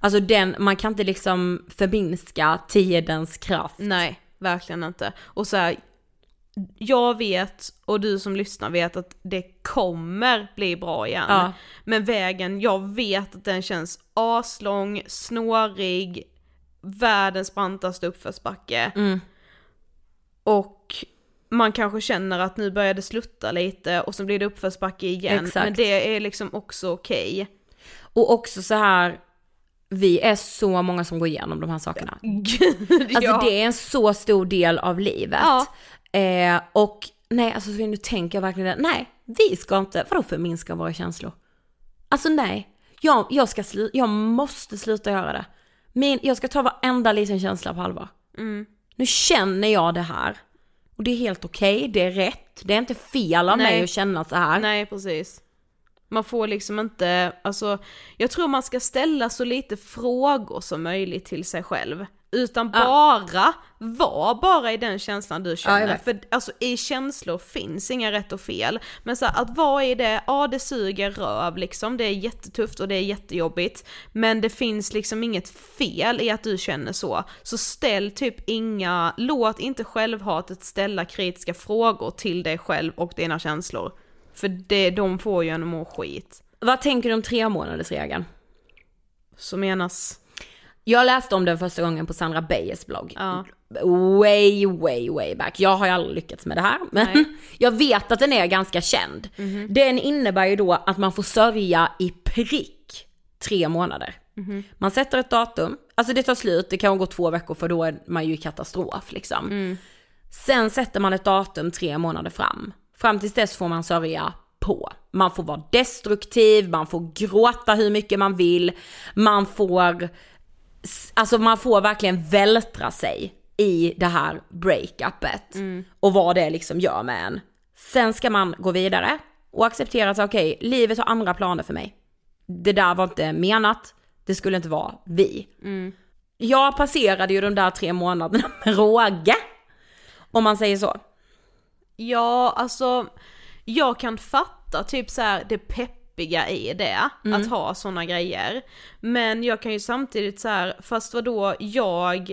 Alltså den, man kan inte liksom förminska tidens kraft. Nej, verkligen inte. Och så här, jag vet, och du som lyssnar vet att det kommer bli bra igen. Ja. Men vägen, jag vet att den känns aslång, snårig, världens brantaste uppförsbacke. Mm. Och man kanske känner att nu börjar det slutta lite och så blir det uppförsbacke igen. Exakt. Men det är liksom också okej. Och också så här, vi är så många som går igenom de här sakerna. Gud Alltså ja. det är en så stor del av livet. Ja. Eh, och nej, alltså så nu tänker jag verkligen det. Nej, vi ska inte, vadå förminska våra känslor? Alltså nej, jag, jag, ska slu, jag måste sluta göra det. Min, jag ska ta varenda liten känsla på allvar. Mm. Nu känner jag det här. Och det är helt okej, det är rätt. Det är inte fel av Nej. mig att känna så här. Nej, precis. Man får liksom inte, alltså, jag tror man ska ställa så lite frågor som möjligt till sig själv. Utan bara var bara i den känslan du Ja, känner. vet. För alltså i känslor finns inga rätt och fel. Men så här, att vara i det, ja det suger röv liksom, det är jättetufft och det är jättejobbigt. Men det finns liksom inget fel i att du känner så. Så ställ typ inga, låt inte självhatet ställa kritiska frågor till dig själv och dina känslor. För det, de får ju en att må skit. Vad tänker du om tre månaders regeln? Så menas, Jag läste om den första gången på Sandra Beijers blogg. Ja. Way, way, way back. Jag har ju aldrig lyckats med det här, men Nej. jag vet att den är ganska känd. Den innebär ju då att man får sörja i prick tre månader. Man sätter ett datum, alltså det tar slut, det kan gå två veckor för då är man ju i katastrof liksom. Sen sätter man ett datum tre månader fram. Fram tills dess får man sörja på. Man får vara destruktiv, man får gråta hur mycket man vill, man får, alltså man får verkligen vältra sig i det här breakupet. Och vad det liksom gör med en. Sen ska man gå vidare och acceptera att okej, livet har andra planer för mig. Det där var inte menat, det skulle inte vara vi. Jag passerade ju de där tre månaderna med råge. Om man säger så. Ja, alltså jag kan fatta typ så här det peppiga i det, att ha såna grejer. Men jag kan ju samtidigt så här, fast vadå, jag,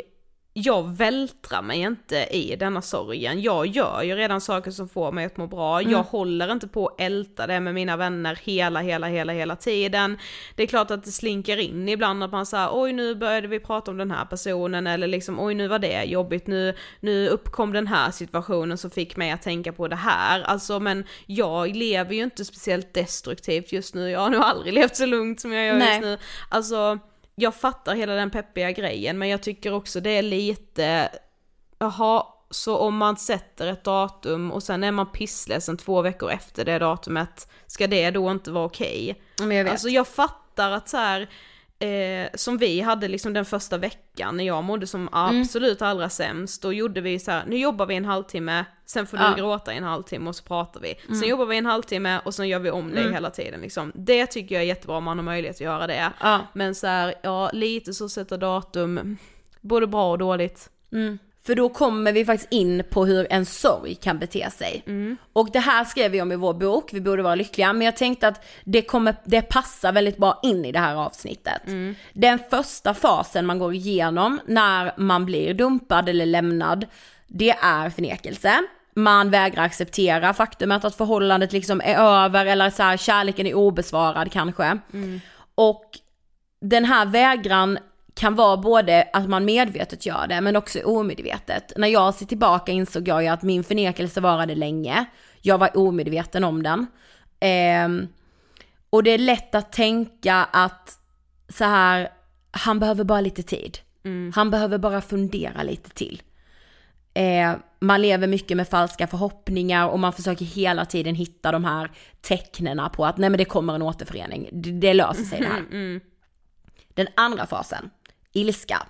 jag vältrar mig inte i denna sorgen. Jag gör ju redan saker som får mig att må bra. Jag håller inte på att älta det med mina vänner hela, hela, hela, hela tiden. Det är klart att det slinker in ibland att man säger oj nu började vi prata om den här personen eller liksom oj nu var det jobbigt, nu, nu uppkom den här situationen som fick mig att tänka på det här. Alltså men jag lever ju inte speciellt destruktivt just nu, jag har nog aldrig levt så lugnt som jag gör Nej. just nu. Alltså jag fattar hela den peppiga grejen men jag tycker också det är lite, jaha, så om man sätter ett datum och sen är man pissledsen två veckor efter det datumet, ska det då inte vara okej? Men jag vet. Alltså jag fattar att så här, eh, som vi hade liksom den första veckan när jag mådde som Mm. absolut allra sämst, då gjorde vi så här, nu jobbar vi en halvtimme, sen får du Ja. Mm. gråta i en halvtimme och så pratar vi. Sen jobbar vi en halvtimme och sen gör vi om det hela tiden liksom. Det tycker jag är jättebra om man har möjlighet att göra det. Ja. Men så här, ja lite så sätta datum, både bra och dåligt. För då kommer vi faktiskt in på hur en sorg kan bete sig. Och det här skrev vi om i vår bok, vi borde vara lyckliga, men jag tänkte att det, kommer, det passar väldigt bra in i det här avsnittet. Den första fasen man går igenom när man blir dumpad eller lämnad, det är förnekelse. Man vägrar acceptera faktumet att förhållandet liksom är över eller så här, kärleken är obesvarad kanske. Och den här vägran kan vara både att man medvetet gör det men också omedvetet. När jag ser tillbaka insåg jag ju att min förnekelse varade länge. Jag var omedveten om den. Ehm, och det är lätt att tänka att så här, han behöver bara lite tid. Han behöver bara fundera lite till. Eh, man lever mycket med falska förhoppningar och man försöker hela tiden hitta de här tecknena på att nej men det kommer en återförening, det, det löser sig det här. Den andra fasen, ilska.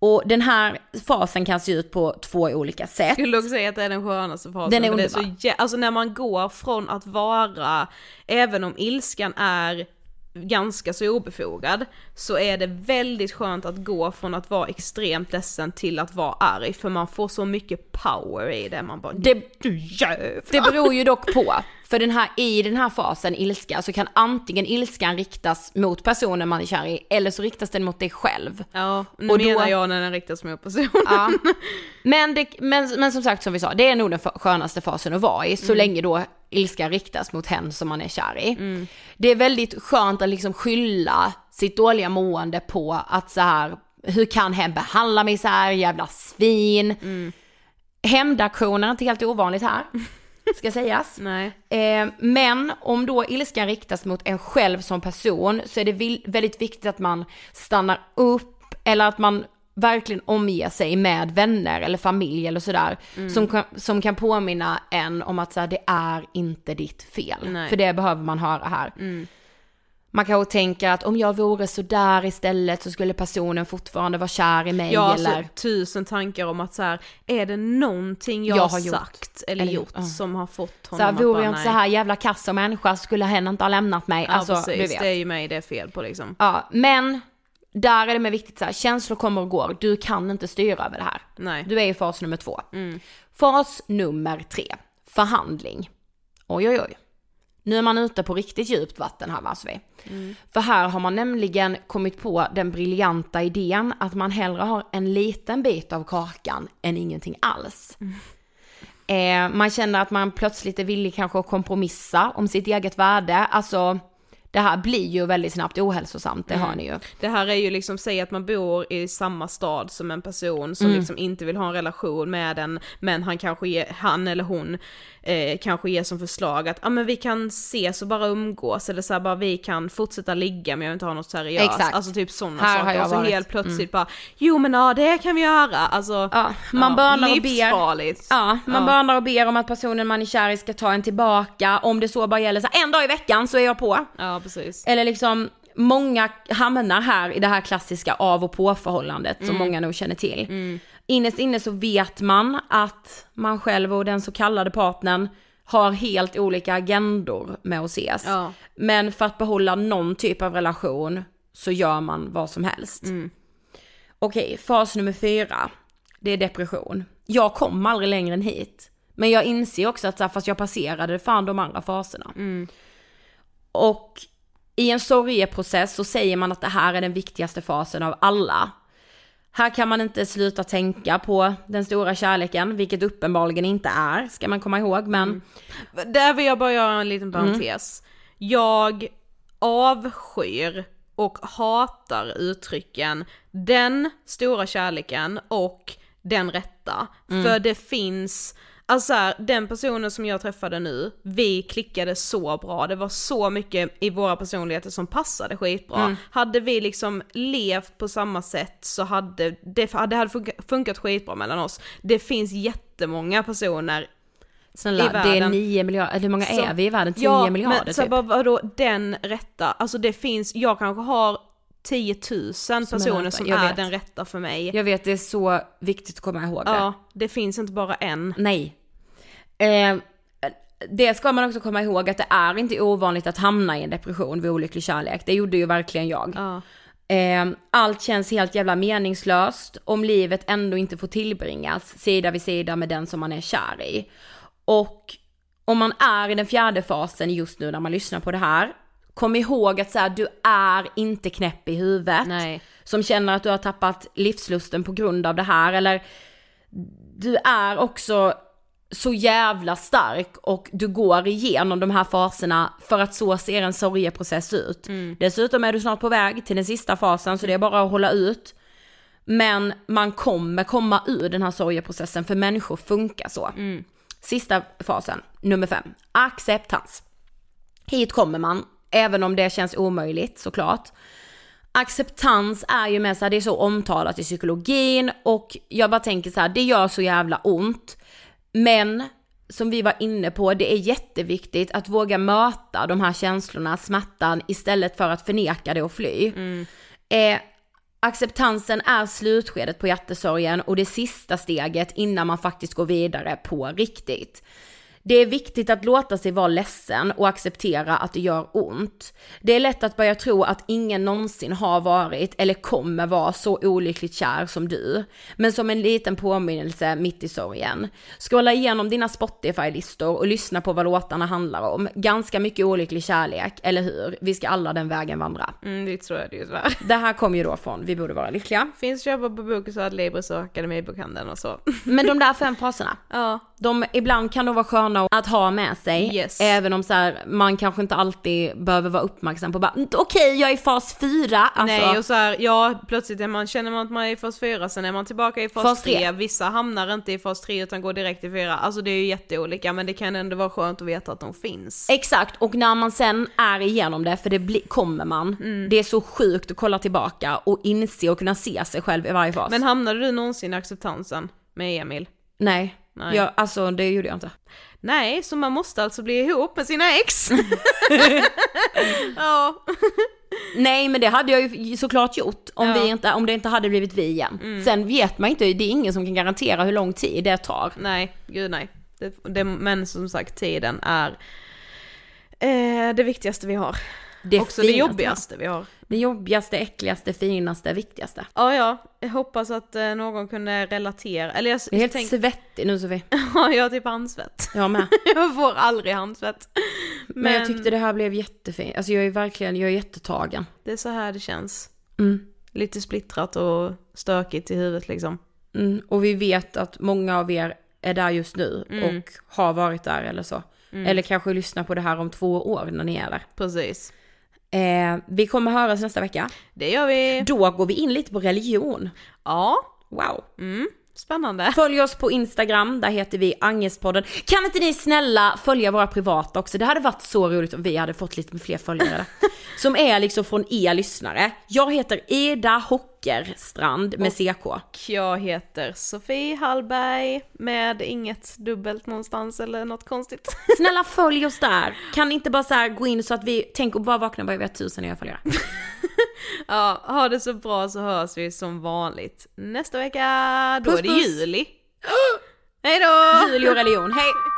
Och den här fasen kan se ut på två olika sätt. skulle också säga att det är den skönaste fasen. Den är för det så, underbar. jä- alltså när man går från att vara, även om ilskan är ganska så obefogad, så är det väldigt skönt att gå från att vara extremt ledsen till att vara arg, för man får så mycket power i det, man bara Det, du jävlar! det beror ju dock på, för den här, i den här fasen ilska så kan antingen ilskan riktas mot personen man är kär i eller så riktas den mot dig själv. Ja, nu Och då- menar jag när den riktas mot personen. Ja. Men, det, men, men som sagt som vi sa, det är nog den skönaste fasen att vara i, så länge då ilska riktas mot hen som man är kär i. Det är väldigt skönt att liksom skylla sitt dåliga mående på att så här, hur kan hen behandla mig så här, jävla svin. Hämndaktioner är inte helt ovanligt här, ska sägas. Eh, men om då ilskan riktas mot en själv som person så är det väldigt viktigt att man stannar upp eller att man verkligen omger sig med vänner eller familj eller sådär. Som, kan, som kan påminna en om att så här, det är inte ditt fel. Nej. För det behöver man höra här. Man kanske tänker att om jag vore sådär istället så skulle personen fortfarande vara kär i mig Ja, eller... alltså, tusen tankar om att så här, är det någonting jag, Jag har har gjort sagt eller, eller- gjort ja. som har fått Så honom här, att vore bara, jag inte så här jävla kass som människa så skulle hen inte ha lämnat mig. Ja, alltså, precis, du vet. det är ju mig det är fel på liksom. Ja, men där är det med viktigt så här, känslor kommer och går, du kan inte styra över det här. Nej. Du är i fas nummer två. Fas nummer tre, förhandling. Oj, oj, oj. Nu är man ute på riktigt djupt vatten här va, Mm. För här har man nämligen kommit på den briljanta idén att man hellre har en liten bit av kakan än ingenting alls. Eh, man känner att man plötsligt är villig kanske att kompromissa om sitt eget värde. Alltså, det här blir ju väldigt snabbt ohälsosamt, det hör ni ju. Det här är ju liksom, säg att man bor i samma stad som en person som Mm. liksom inte vill ha en relation med den, men han kanske ger, han eller hon eh, kanske ger som förslag att ja ah, men vi kan ses och bara umgås eller så här, bara vi kan fortsätta ligga men jag vill inte ha något seriöst. Exakt. Alltså typ sådana Här saker. Och så varit. Mm. helt plötsligt bara, jo men ja det kan vi göra. Alltså, Ja, man bönar och ber. Ja, man Ja. bönar och ber om att personen man är kär i ska ta en tillbaka. Om det så bara gäller så här, en dag i veckan så är jag på. Ja precis. Eller liksom, många hamnar här i det här klassiska av och på förhållandet som Mm. många nog känner till. Innerst inne så vet man att man själv och den så kallade partnern har helt olika agendor med att ses. Ja. Men för att behålla någon typ av relation så gör man vad som helst. Okej, fas nummer fyra. Det är depression. Jag kom aldrig längre än hit. Men jag inser också att så här, fast jag passerade fan de andra faserna. Och i en sorgeprocess så säger man att det här är den viktigaste fasen av alla. Här kan man inte sluta tänka på den stora kärleken, vilket uppenbarligen inte är, ska man komma ihåg. Men Där vill jag bara göra en liten parentes. Jag avskyr och hatar uttrycken den stora kärleken och den rätta. För det finns, alltså så här, den personen som jag träffade nu, vi klickade så bra, det var så mycket i våra personligheter som passade skitbra. Hade vi liksom levt på samma sätt så hade det, det hade funkat, funkat skitbra mellan oss. Det finns jättemånga personer snälla, det är. 9 miljarder, eller hur många Så- är vi i världen? 10 ja, miljarder men så typ. bara, vadå den rätta, alltså det finns, jag kanske har 10 000 Som är personer som jag är vet. den rätta för mig. Jag vet, det är så viktigt att komma ihåg det. Ja, det finns inte bara en. Nej. Eh, det ska man också komma ihåg att det är inte ovanligt att hamna i en depression vid olycklig kärlek. Det gjorde ju verkligen jag. Ja. Eh, allt känns helt jävla meningslöst om livet ändå inte får tillbringas sida vid sida med den som man är kär i. Och om man är i den fjärde fasen just nu när man lyssnar på det här, kom ihåg att så här, du är inte knäpp i huvudet. Nej. Som känner att du har tappat livslusten på grund av det här eller du är också så jävla stark och du går igenom de här faserna för att så ser en sorgeprocess ut. Dessutom är du snart på väg till den sista fasen så det är bara att hålla ut. Men man kommer komma ur den här sorgeprocessen för människor funkar så. Sista fasen, nummer fem, acceptans. Hit kommer man, även om det känns omöjligt såklart. Acceptans är ju med så här, det är så omtalat i psykologin och jag bara tänker så här, det gör så jävla ont. Men som vi var inne på, det är jätteviktigt att våga möta de här känslorna, smärtan, istället för att förneka det och fly. Eh, acceptansen är slutskedet på hjärtesorgen och det sista steget innan man faktiskt går vidare på riktigt. Det är viktigt att låta sig vara ledsen och acceptera att det gör ont. Det är lätt att börja tro att ingen någonsin har varit eller kommer vara så olyckligt kär som du. Men som en liten påminnelse mitt i sorgen. Scrolla igenom dina Spotify-listor och lyssna på vad låtarna handlar om. Ganska mycket olycklig kärlek, eller hur? Vi ska alla den vägen vandra. Mm, det tror jag det är tyvärr. Det här kom ju då från Vi borde vara lyckliga. Finns köpa på Bokus och Adlibris och Akademibokhandeln och så. Men de där fem faserna, Ja. de, ibland kan de vara sköna sköna att ha med sig. Yes. Även om så här, man kanske inte alltid behöver vara uppmärksam på bara, "Mm, okej jag är i fas 4. Alltså, Nej och så här, ja plötsligt är man, känner man att man är i fas 4, sen är man tillbaka i fas, Fas 3. tre. Vissa hamnar inte i fas 3 utan går direkt i 4. Alltså det är ju jätteolika men det kan ändå vara skönt att veta att de finns. Exakt, och när man sen är igenom det, för det bli, kommer man, Mm. det är så sjukt att kolla tillbaka och inse och kunna se sig själv i varje fas. Men hamnade du någonsin i acceptansen med Emil? Nej, Nej. Jag, alltså det gjorde jag inte. Nej, så man måste alltså bli ihop med sina ex? ja. Nej men det hade jag ju såklart gjort om, Ja. Mm. vi inte, om det inte hade blivit vi igen. Sen vet man inte, det är ingen som kan garantera hur lång tid det tar. Nej, gud nej. Det, det, men som sagt, tiden är eh, det viktigaste vi har. Det Också det jobbigaste vi har. Det jobbigaste, äckligaste, finaste, viktigaste. Ja, ja. Jag hoppas att eh, någon kunde relatera. Eller jag, Jag är helt tänk- svettig nu Sofie. Ja, jag har typ handsvett. Jag med. jag får aldrig handsvett. Men, jag tyckte det här blev jättefint. Alltså jag är verkligen, jag är jättetagen. Det är så här det känns. Mm. Lite splittrat och stökigt i huvudet liksom. Mm. Och vi vet att många av er är där just nu Mm. och har varit där eller så. Eller kanske lyssnar på det här om två år när ni är där. Precis. Eh, vi kommer höras nästa vecka. Det gör vi. Då går vi in lite på religion. Ja. Wow. Mm. Spännande. Följ oss på Instagram, där heter vi Angespodden. Kan inte ni snälla följa våra privata också? Det hade varit så roligt om vi hade fått lite fler följare. Som är liksom från er lyssnare. Jag heter Eda Hockerstrand med CK. Och jag heter Sofie Hallberg med inget dubbelt någonstans eller något konstigt. Snälla följ oss där. Kan inte bara så här gå in så att vi, tänk och bara vakna och bara vi har tusen nya följare. ja, ha det så bra så hörs vi som vanligt nästa vecka. Då Puss, är det puss. juli. Hej då! Juli och religion, hej!